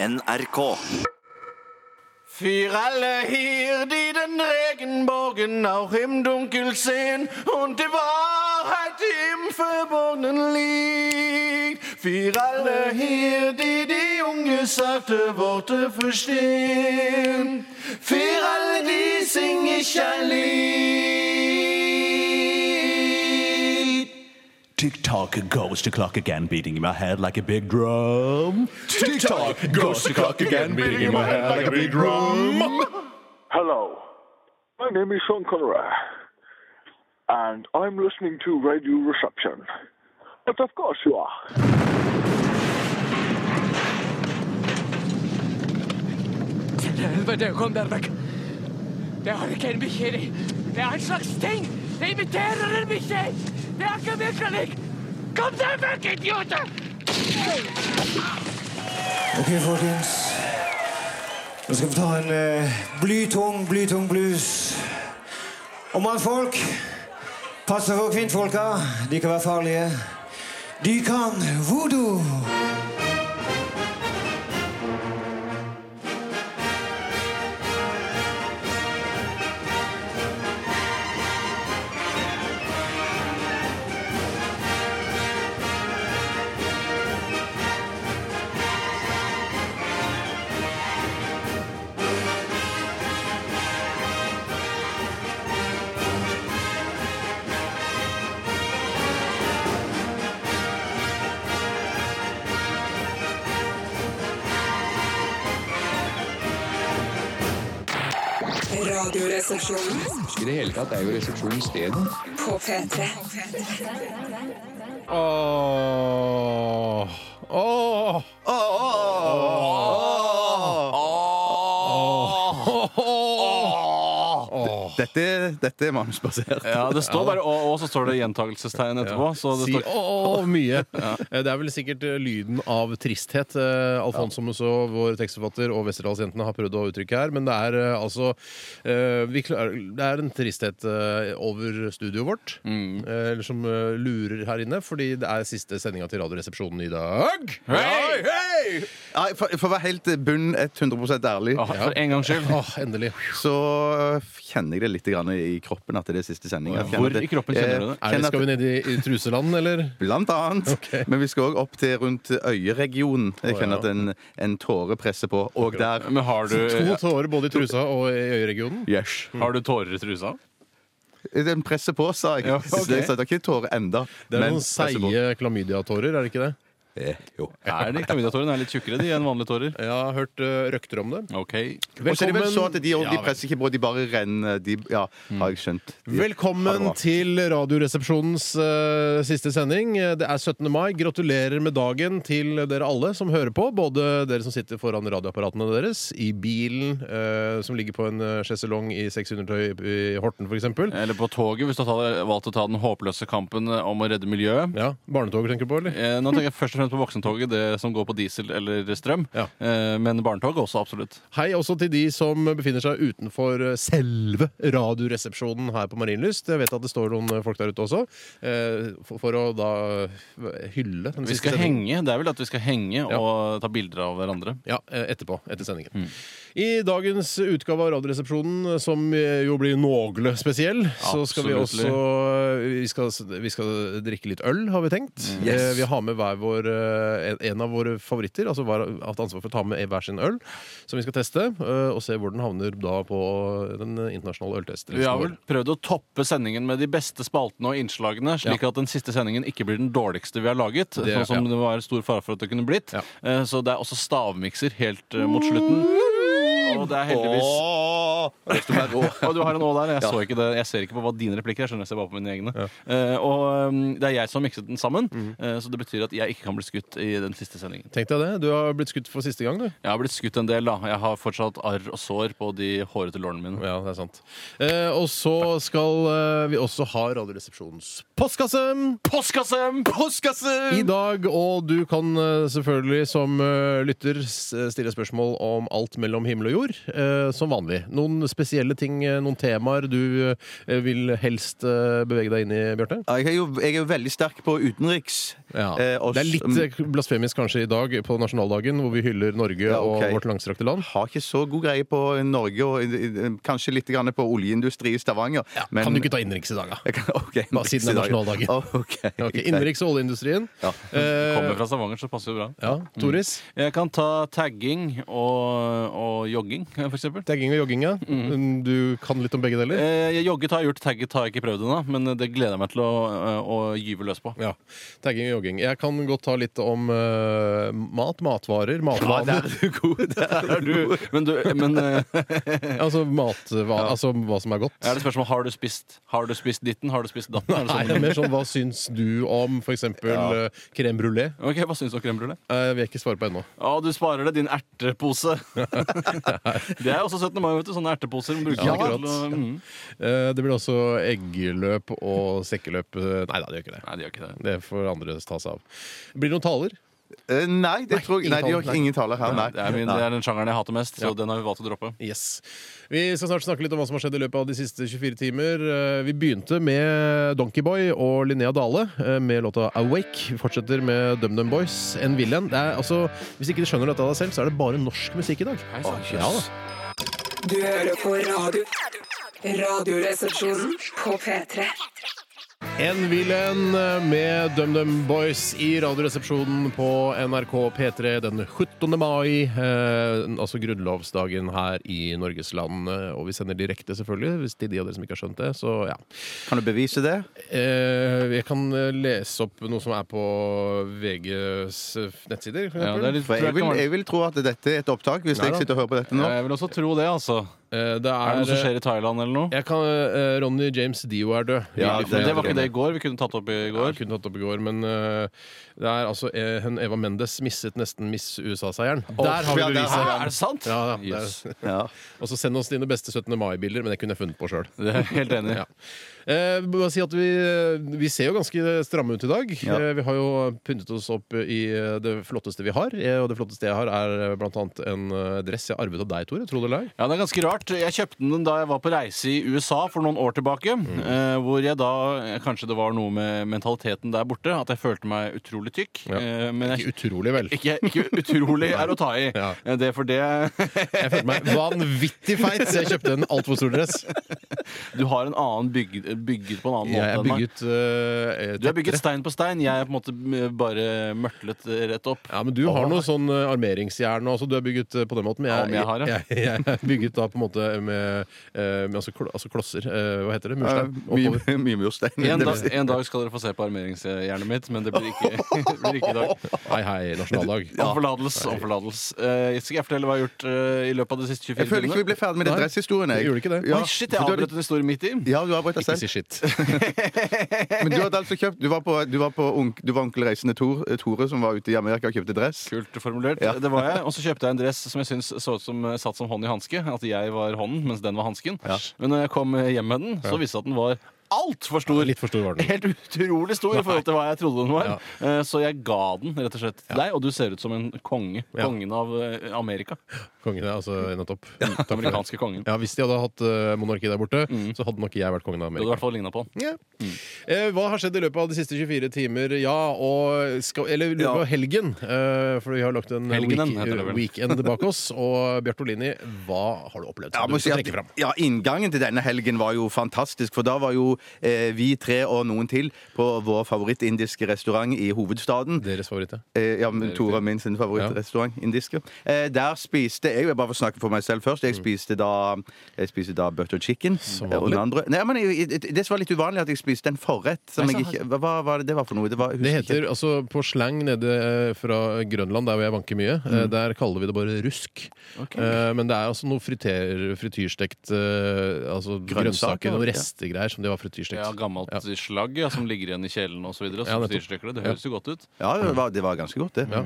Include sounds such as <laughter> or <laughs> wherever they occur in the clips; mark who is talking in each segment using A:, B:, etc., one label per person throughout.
A: NRK.
B: Für alle hier, die den Regenbogen auch im Dunkel sehen und die Wahrheit im Verborgenen liegt. Für alle hier, die die ungesagte Worte verstehen. Für alle die sing ich ein Lied.
C: Tick tock goes the clock again, beating in my head like a big drum. Tick tock goes the clock again, beating in my head like a big drum.
D: Hello, my name is Sean Connery, and I'm listening to Radio Reception. But of course you are.
E: Til helvete, kom der vekk. Det har ikke en bikkje i. Det er en slags ting. Det imiterer dem ikke! Det er ikke virkelig. Kom deg vekk, idioter!
F: Ok, folkens. Nå skal vi ta en uh, blytung, blytung blues. Og mannfolk, pass deg for kvinnfolka. De kan være farlige. De kan voodoo.
G: Tatt er jo resepsjonen stedet.
H: på P3.
I: Åh. Åh.
J: Dette, dette er manusbasert.
B: Ja, det står bare å, og så står det gjentagelsestegn etterpå. Så det
I: Si
B: står
I: å mye. <laughs> Eh, Det er vel sikkert eh, lyden av tristhet eh, Alfonso Musso, vår tekstforfatter, og Westerdalsjentene har prøvd å uttrykke her. Men det er eh, altså eh, vi klar, Det er en tristhet eh, over studioet vårt,
B: Mm.
I: eh, eller som eh, lurer her inne, fordi det er siste sendinga til Radioresepsjonen i dag.
J: Hei, hei! Nei, for, for å være helt bunn 100 ærlig,
B: ah, For en gangs skyld.
I: Åh, endelig.
J: så kjenner jeg det litt grann i kroppen at det er siste sending. Jeg
B: Hvor
J: at
B: i kroppen kjenner du det?
J: eh,
I: Er det, skal vi ned i, i truseland, eller?
J: Blant annet. <laughs>
I: Ok.
J: Men vi skal òg opp til rundt øyeregionen. Jeg
I: Å,
J: kjenner
I: ja.
J: at en, en tåre presser på. Og der
B: Men har du,
I: To tårer både i trusa og i øyeregionen.
J: Yes.
B: har du tårer i trusa?
J: Den presser på, sa jeg.
B: Ja, <laughs> ok.
J: Det er ikke tåre enda.
I: Det er
J: men
I: noen
J: presser på.
I: seige klamydiatårer, er det ikke det?
J: Eh, jo.
B: Er de klamydiatårene er litt tjukkere de enn vanlige tårer?
I: Jeg har hørt uh, røkter om det.
B: OK.
J: Og så er det vel så at de, de presser ikke på, de bare renner. De, ja, har jeg skjønt. De,
I: Velkommen til Radioresepsjonens eh, siste sending. Det er 17. mai. Gratulerer med dagen til dere alle som hører på. Både dere som sitter foran radioapparatene deres, i bilen eh, som ligger på en uh, sjeselong i sexundertøy i Horten f.eks.
B: Eller på toget, hvis du har valgt å ta den håpløse kampen eh, om å redde miljøet.
I: Ja, Barnetoget tenker du på, eller?
B: Eh, Nå tenker jeg først og fremst på voksentoget, det som går på diesel eller strøm.
I: Ja.
B: Eh, Men barnetoget også, absolutt.
I: Hei også til de som befinner seg utenfor eh, selve Radioresepsjonen her på Marienlyst. Jeg vet at det står noen folk der ute også, eh, for, å da hylle den
B: Vi
I: siste
B: skal
I: sendingen.
B: henge. Det er vel at vi skal henge og ta bilder av hverandre.
I: Ja, etterpå. Etter sendingen. I dagens utgave av Radioresepsjonen, som eh, jo blir nogle spesiell, så skal vi også vi skal, vi skal drikke litt øl, har vi tenkt.
J: Yes.
I: Eh, Vi har med hver vår, eh, en- av våre favoritter, altså hver, hatt ansvar for å ta med hver sin øl, som vi skal teste, eh, og se hvor den havner da på den internasjonale øltesten.
B: Vi har vel prøvd å toppe sendingen med de beste spaltene og innslagene, slik at den siste sendingen ikke blir den dårligste vi har laget.
I: Det-
B: sånn som
I: ja.
B: det var stor fare for at det kunne blitt.
I: Ja.
B: Eh, Så det er også stavmikser helt eh, mot slutten. Og det er heldigvis. Og du har en Å der. Jeg,
J: Ja.
B: så ikke det. jeg ser ikke på hva dine replikker er. Jeg skjønner jeg ser bare på mine egne. Eh, og um, det er jeg som har mikset den sammen, eh, så det betyr at jeg ikke kan bli skutt i den siste sendingen.
I: Tenk deg det. Du har blitt skutt for siste gang, du.
B: Jeg har blitt skutt en del, da. Jeg har fortsatt arr og sår på de hårete lårene mine.
I: Ja, det er sant. Eh, og så skal eh, vi også ha Radioresepsjonens postkasse.
B: Postkasse! Postkasse!
I: I dag, og du kan eh, selvfølgelig som eh, lytter s- stille spørsmål om alt mellom himmel og jord. Humor, eh, som vanlig. Noen spesielle ting, eh, noen temaer du eh, vil helst eh, bevege deg inn i, Bjarte?
J: Ja, Jeg er, jo, jeg er jo veldig sterk på utenriks.
I: Ja.
J: Eh,
I: Det er litt eh, blasfemisk kanskje i dag på nasjonaldagen, hvor vi hyller Norge
J: Ja, okay.
I: og vårt langstrakte land.
J: har ikke så god greie på Norge, og kanskje litt grann på oljeindustri i Stavanger. men-
I: Kan du ikke ta innenriks i dag, da?
J: Jeg kan- ok,
I: Bare siden det er nasjonaldagen.
J: Oh, <laughs>
I: okay.
J: okay.
I: Innenriks og oljeindustrien.
J: Ja.
B: Kommer fra Stavanger, så passer det bra.
I: ja, Toris.
B: Jeg kan ta tagging og, og jogging, for f.eks.
I: Tagging og jogging, ja. Du kan litt om begge deler?
B: Eh, jeg jogget har jeg gjort, tagget har jeg ikke prøvd ennå, men det gleder jeg meg til å, eh, å gyve løs på.
I: Ja. Tagging og jogging. Jeg kan godt ta litt om uh, mat, matvarer,
J: Ja, der er du god. <laughs> Der er du.
B: Men, du, men uh, <laughs>
I: altså, matva altså hva som er godt.
B: er det spørsmål har du spist Har du spist ditten? Har du spist datten? Det
I: Nei,
B: sånn?
I: det er mer sånn hva syns du om f.eks. Ja. crème brulé?
B: Ok, Hva syns du om crème brulé?
I: Jeg vil ikke svare på ennå.
B: Å, du sparer det, din ertepose. <laughs> <laughs> det er også 17. mai, vet du. Sånne erteposer. Man bruker
I: Ja,
B: ikke
I: akkurat.
B: til mm.
I: Eh, Det blir også eggeløp og sekkeløp. Nei da, det gjør ikke det.
B: Nei, det gjør ikke det.
I: Det får andre ta seg av. Blir det noen taler?
J: Eh, Nei, det tror jeg,
I: ingen
J: nei, de har
I: taler.
J: ingen taler her. Nei.
B: Det er, min, det er den sjangeren jeg hater mest, så
I: Ja.
B: den har vi valgt å droppe.
I: Yes. Vi skal snart snakke litt om hva som har skjedd i løpet av de siste 24 timer. Eh, Vi begynte med Donkeyboy og Linnea Dale eh, med låta 'Awake'. Vi fortsetter med DumDum Boys, En Villain. Det er, altså, hvis ikke du skjønner dette av deg selv, så er det bare norsk musikk i dag. Ja da.
H: Du hører på radio. Radioresepsjonen på P3.
I: En Villain med DumDum Boys i Radioresepsjonen på NRK P3 den 17. mai. Eh, altså grunnlovsdagen her i Norges land. Eh, Og vi sender direkte, selvfølgelig, hvis til de av dere som ikke har skjønt det. Så ja.
J: Kan du bevise det?
I: Eh, jeg kan lese opp noe som er på VGs eh, nettsider. For
B: Ja, det er litt,
J: For jeg
B: jeg
J: vil, jeg vil tro at dette er et opptak, hvis
I: Nei
J: jeg sitter og hører på dette nå.
B: Ja, jeg vil også tro det, altså.
I: Eh, det
B: Er
I: er,
B: det noe som skjer i Thailand eller noe?
I: jeg kan, uh, Ronny James Dio er død.
J: Ja, det-
B: Det var ikke det i går. Vi kunne tatt opp i går.
I: Ja, kunne tatt opp i går, men uh, det er altså eh, Eva Mendes misset nesten Miss USA-seieren. Der har vi beviset!
J: Ja,
B: Er det sant?
I: Ja, ja,
B: Yes.
J: Ja. <laughs>
I: Og så send oss dine beste 17. mai-bilder, men det kunne jeg funnet på sjøl.
B: Helt enig.
I: Eh, bare si at vi, vi ser jo ganske stramme ut i dag.
J: Ja.
I: Eh, vi har jo pyntet oss opp i eh, det flotteste vi har. Eh, og det flotteste jeg har, er blant annet en eh, dress jeg arvet av deg, Tore. Tro det eller ei.
B: Ja, det er ganske rart. Jeg kjøpte den da jeg var på reise i USA for noen år tilbake.
I: Mm.
B: eh, hvor jeg da Kanskje det var noe med mentaliteten der borte. At jeg følte meg utrolig tykk.
I: Ja.
B: eh, men jeg,
I: Ikke utrolig, vel.
B: ikke, ikke utrolig er å ta i. <laughs>
I: Ja.
B: Eh, Det er for det <laughs>
I: Jeg følte meg vanvittig feit, så jeg kjøpte en altfor stor dress. <laughs>
B: Du har en annen bygd, bygget på en annen
I: Jeg
B: måte
I: er
B: enn meg.
I: bygget eh,
B: Du er bygget
I: tettere.
B: stein på stein. Jeg er på en måte eh, bare mørtlet eh, rett opp.
I: Ja, men du har noe sånn eh, armeringsjern også. Du er bygget eh, på den måten. Men
B: Ja,
I: jeg,
B: om jeg har, ja. <laughs>
I: jeg, jeg er bygget da på en måte med, eh, med altså, kl altså klosser. Eh, hva heter det?
J: Eh,
I: Murstein? Oppover. <laughs>
J: mye murstein.
B: En
J: det vil si.
B: en dag skal dere få se på armeringsjernet mitt, men det blir ikke, <laughs> det blir ikke i dag.
I: Hei, hei, nasjonaldag.
B: Om forlatelse. Om forlatelse. Eh, skal jeg fortelle hva jeg har gjort eh, i løpet av de siste 24
J: Jeg føler ikke vi ble ferdig med den
I: Nei,
J: dresshistorien. jeg.
I: jeg gjorde ikke det.
J: Ja,
B: Oi, shit, jeg
J: for du hadde-
B: avbrøt en historie midt i.
J: Ja, du avbrøt deg
I: Ikke
J: selv.
I: si shit. <laughs>
J: Men du hadde altså kjøpt Du var på, du var på onk, du var onkel Reisende Tor, Tore som var ute i Amerika og kjøpte dress.
B: Kult formulert.
J: Ja.
B: Det var jeg. Og så kjøpte jeg en dress som jeg syns så ut som satt som hånd i hanske. At jeg var hånden, mens den var hansken. Men når jeg kom hjem med den, så viste det at den var altfor stor.
I: Litt for stor var den.
B: Helt utrolig stor i forhold til hva jeg trodde den var.
I: Ja.
B: Eh, Så jeg ga den rett og slett til deg, og du ser ut som en konge.
I: Ja.
B: Kongen av eh, Amerika.
I: Kongen, altså nettopp. <laughs>
B: Ja, amerikanske kongen.
I: Ja, Hvis de hadde hatt uh, monarki der borte, så hadde nok jeg vært kongen av
B: Du hadde i hvert
I: Amerika.
B: fall ligna på den.
I: mm. Eh, hva har skjedd i løpet av de siste 24 timer? Ja, og skal, Eller i løpet av helgen. eh, for vi har lagt en
B: Helgenen,
I: week, weekend bak <laughs> oss. Og Bjartolini, hva har du opplevd?
J: Ja,
I: du skal trekke fram?
J: ja, Inngangen til denne helgen var jo fantastisk. For da var jo eh, vi tre og noen til på vår favorittindiske restaurant i hovedstaden.
I: Deres favoritt, ja.
J: Eh, ja, men Tore min sin favorittrestaurant, indiske. Eh, der spiste jeg, vil bare få snakke for meg selv først, jeg spiste da, jeg spiste da butter chicken. Eh, og den andre. Nei, men jeg, det som var litt uvanlig, at jeg spiste en forrett. Som jeg ikke, hva, hva var det det var for noe? Det, var,
I: Det
J: heter
I: heter altså På slang nede eh, fra Grønland, der hvor jeg vanker mye, eh,
J: Mm.
I: der kaller vi det bare rusk. Eh, Men det er altså noe friter, frityrstekt eh, altså grønnsaker, noen
J: ja.
I: restegreier som de har frityrstekt.
B: Ja, Gammelt
I: Ja.
B: slag ja, som ligger igjen i kjelen osv.
I: Ja.
B: Det høres jo godt ut.
J: Ja, det var, det var ganske godt, det.
I: Ja.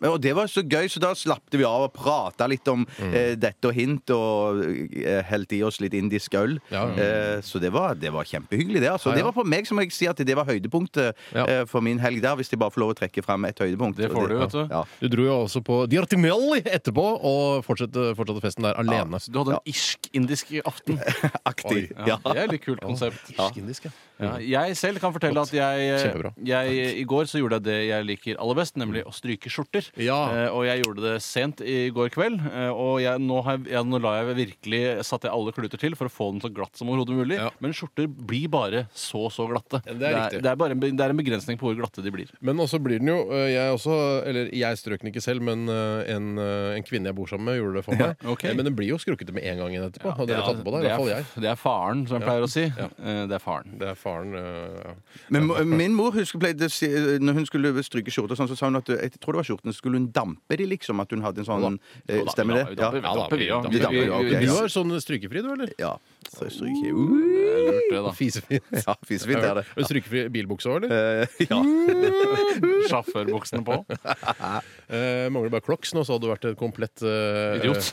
J: Men- Og det var så gøy, så da slappte vi av og prata litt om
I: Mm.
J: eh, dette og hint, og eh, helte i oss litt indisk øl.
I: Ja.
J: Eh, så det var, det var kjempehyggelig, det. Altså.
I: Ja, ja.
J: Det var for meg som jeg si at det var høydepunktet
I: Ja.
J: eh, for min helg der, hvis de bare får lov å trekke frem et høydepunkt.
B: Det får du, vet du.
J: Ja.
I: Du dro jo også på Diartimelli etterpå og fortsatte, fortsatte festen der alene.
B: Så du hadde en irsk-indisk aften. <laughs>
J: Aktig.
B: Ja,
J: Ja.
B: Det er litt kult konsept.
I: Indisk, ja.
B: Ja, jeg selv kan fortelle at jeg, jeg I går så gjorde jeg det jeg liker aller best, nemlig å stryke skjorter.
I: Ja.
B: Eh, og jeg gjorde det sent i går kveld. Eh, og jeg, nå, har jeg, jeg, nå la jeg virkelig satte jeg alle kluter til for å få den så glatt som overhodet mulig.
I: Ja.
B: Men skjorter blir bare så, så glatte.
I: Ja, det er
B: det, er bare en, det er en begrensning på hvor glatte de blir.
I: Men også blir den jo øh, Jeg også, eller jeg strøk den ikke selv, men en, en kvinne jeg bor sammen med, gjorde det for <laughs> meg.
B: ok.
I: Eh, Men den blir jo skrukkete med en gang igjen etterpå. Hadde dere
B: Ja,
I: tatt på deg? I
B: det,
I: hvert fall
B: er,
I: jeg.
B: det er faren, som jeg
I: Ja.
B: pleier å si.
I: Ja.
B: Eh, det er faren.
I: Det er faren ja.
J: Men min mor husker pleide når hun skulle stryke skjorter, sånn, så sa hun at jeg tror det var skjortene, så skulle hun dampe de, liksom. At hun hadde en sånn eh,
B: da,
J: Stemmer det? Ja.
B: damper, vi,
I: damper,
J: vi damper.
I: Du har sånn strykefri, du, eller?
J: ja. Så jeg stryker uh,
B: Det er lurt, det, da. <laughs>
I: Fisefint.
J: Ja, fisefint er det.
I: Du strykefri bilbukse òg, eller?
J: Eh, ja. <laughs>
B: Sjåførbuksene på. <laughs>
I: Eh, mangler bare Crocs nå, så hadde du vært en komplett øh,
B: Idiot.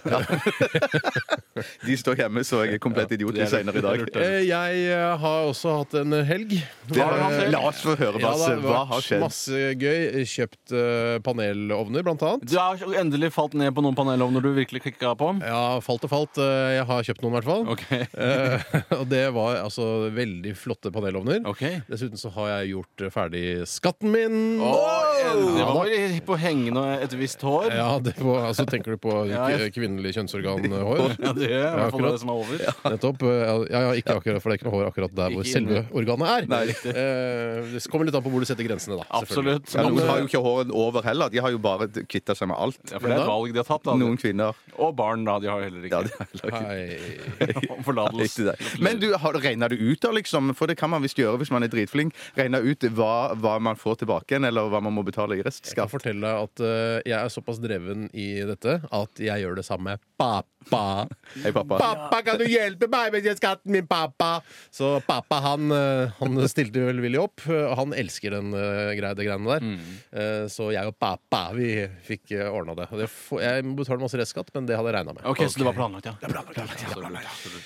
J: De står hjemme, så jeg er komplett idiot
B: er
J: senere i dag.
I: Eh, Jeg eh, har også hatt en helg.
J: Det
B: har du hatt, Erik?
J: La oss få høre,
I: Ja,
J: Basse.
I: har
J: Hva har skjedd?
I: Masse gøy. Kjøpt eh, panelovner, blant annet.
B: Du har endelig falt ned på noen panelovner du virkelig klikka på?
I: Ja, falt og falt. Eh, Jeg har kjøpt noen, i hvert fall.
B: Ok.
I: Eh, <laughs> og det var altså veldig flotte panelovner.
B: Ok.
I: Dessuten så har jeg gjort ferdig skatten min.
B: Det var på hengende et visst hår.
I: Ja, det var, altså Tenker du på <laughs> k- kvinnelig kjønnsorganhår? <laughs>
B: Ja, det er i hvert fall det som er over.
I: Nettopp. eh, Ja, ja, ikke akkurat, for det er ikke noe hår akkurat der hvor
B: Ikke
I: selve
B: inni.
I: organet er.
J: Nei, riktig.
I: Eh, det kommer litt an på hvor du setter grensene, da. selvfølgelig.
B: Absolutt.
J: Ja, noen har
B: eh,
J: jo ikke håret over heller. De har jo bare kvitta seg med alt.
B: ja, for det er et valg de har tatt. Da.
J: Noen kvinner.
B: Og barn, da. De har heller
J: Ja,
B: ikke.
J: det er heller ikke.
I: Hei.
B: Om Forlatelse.
J: Riktig det. Men du, har- regner du ut, da, liksom? For det kan man visst gjøre hvis man er dritflink. Regne ut hva, hva man får tilbake igjen, eller hva man må betale i restskatt.
I: Jeg kan fortelle deg at uh, jeg er såpass dreven i dette at jeg gjør det samme med pappa.
J: Hei, pappa.
I: Pappa, kan du hjelpe meg med skatten min, pappa? Så pappa han, eh, han stilte velvillig opp. og Han elsker den uh, greia, det greiene der. Eh, Så jeg og pappa vi fikk uh, ordna det. Og det Jeg betaler masse restskatt, men det hadde jeg regna med.
B: Ok, Så det var planlagt, ja?
I: Ja, det var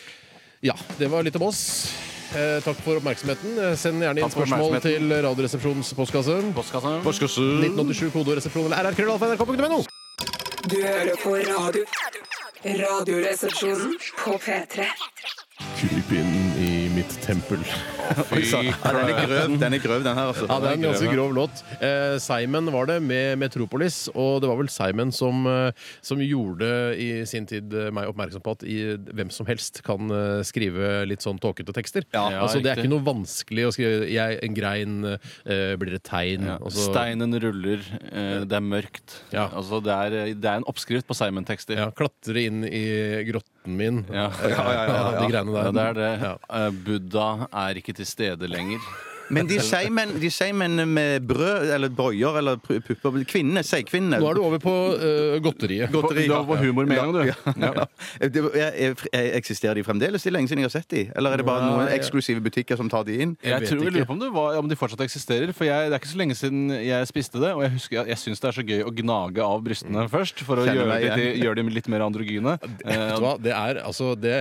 I: litt om oss. Eh, takk for oppmerksomheten. Eh, Send gjerne inn spørsmål til. Radioresepsjonens postkasse.
B: Postkasse.
I: 1987 kodoresepsjon eller rrkrøllalfa.nrk.no.
H: Du hører på radio. Radioresepsjonen på P3.
I: Kryp inn i mitt tempel. <laughs>
J: Fy. Ja, den er grøv, den er grøv, den her, altså.
I: Ja, det er en ganske grov låt. Eh, Simon var det med Metropolis, og det var vel Simon som, eh, som gjorde i sin tid eh, meg oppmerksom på at i, hvem som helst kan eh, skrive litt sånn tåkete tekster.
J: Ja,
I: altså, det er ikke noe vanskelig å skrive jeg, En grein eh, blir et tegn.
B: Ja.
I: og så-
B: Steinen ruller, eh, det er mørkt.
I: Ja.
B: Altså, det, er, det er en oppskrift på Simon-tekster.
I: ja, klatre inn i grotten min. <laughs>
B: Ja.
J: Ja, ja, ja, ja.
I: De greiene der.
B: Ja, det er det.
I: Ja.
B: Eh, Buddha er ikke til stede lenger.
J: Men de seigmenn de seigmenn med brød eller boier eller pu- pupper Kvinnene, seigkvinnene.
I: Nå er du over på eh, godteriet.
J: Godteri.
B: Du er på humor med en gang, du.
J: Ja. Det, er, er, eksisterer de fremdeles? Det er lenge siden jeg har sett de. Eller er det bare noen eksklusive butikker som tar de inn?
B: Jeg,
I: vet
B: tror jeg
I: ikke.
B: lurer på om, det var, om de fortsatt eksisterer. For jeg, Det er ikke så lenge siden jeg spiste det. Og jeg husker jeg, jeg syns det er så gøy å gnage av brystene først. For å
J: Kjenner
B: gjøre,
J: meg
B: de,
J: igjen.
B: gjøre dem litt mer androgyne. Eh,
I: Vet du hva? Det er altså det,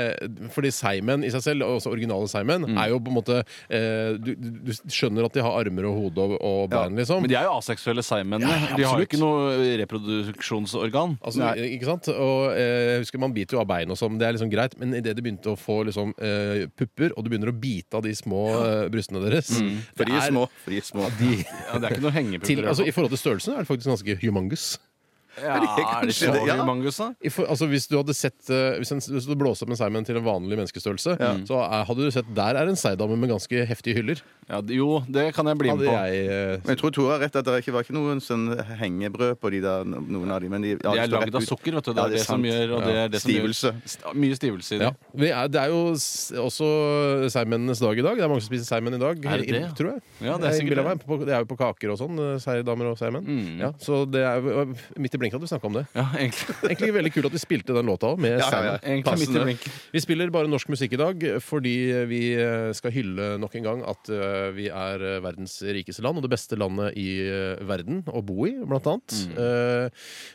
I: Fordi seigmenn i seg selv, også originale seigmenn,
B: Mm.
I: er jo på en måte eh, du, du du skjønner at de har armer og hode og, og bein, liksom.
B: Men de er jo aseksuelle Simonene.
I: Ja,
B: de har jo ikke noe reproduksjonsorgan.
I: Altså, ikke sant? Og eh, jeg husker Man biter jo av bein og sånn, det er liksom greit, men idet du begynte å få liksom, eh, pupper, og du begynner å bite av de små eh, brystene deres
B: Mm.
J: Fri små. Fri små. De.
B: Ja, det er ikke noe hengepupper.
I: til, altså, I forhold til størrelsen er det faktisk ganske humongous.
B: Ja, er det
J: kanskje det, ja.
B: humongous, da?
I: I for, altså, hvis du hadde sett eh, Hvis, en, hvis du blåste opp en seigmann til en vanlig menneskestørrelse, så er, hadde du sett der er en seigdame med ganske heftige hyller.
B: Ja, det- jo, det kan jeg bli med
I: Hadde
B: på.
I: jeg eh,
J: Men jeg tror Tore har rett at det ikke var ikke noen sånn hengebrød på de der, noen av de. Men de, ja,
B: De er
J: står
B: lagd
J: rett
B: av
J: ut.
B: sukker, vet du. Det
J: Ja,
B: er det, som
J: sant.
B: gjør, og det er det som
J: Stivelse.
B: Gjør, st- mye stivelse i det.
I: Ja. Vi er, det er jo s- også seigmennenes dag i dag. Det er mange som spiser seigmenn i dag,
B: Er det det?
I: tror jeg.
B: Ja, det er
I: Jeg
B: sikkert
I: innbiller
B: det.
I: meg. På- Det er jo på kaker og sånn. eh, Seierdamer og seigmenn.
B: Mm.
I: Ja, så det er jo midt i blinken at vi snakka om det.
B: Ja, egentlig. <laughs>
I: Egentlig veldig kult at vi spilte den låta òg, med
J: Ja, ja, ja.
B: Egentlig midt i
J: Passende.
B: blinken.
I: Vi spiller bare norsk musikk i dag fordi vi eh, skal hylle nok en gang at eh, vi er eh, verdens rikeste land og det beste landet i eh, verden å bo i, blant annet. Eh,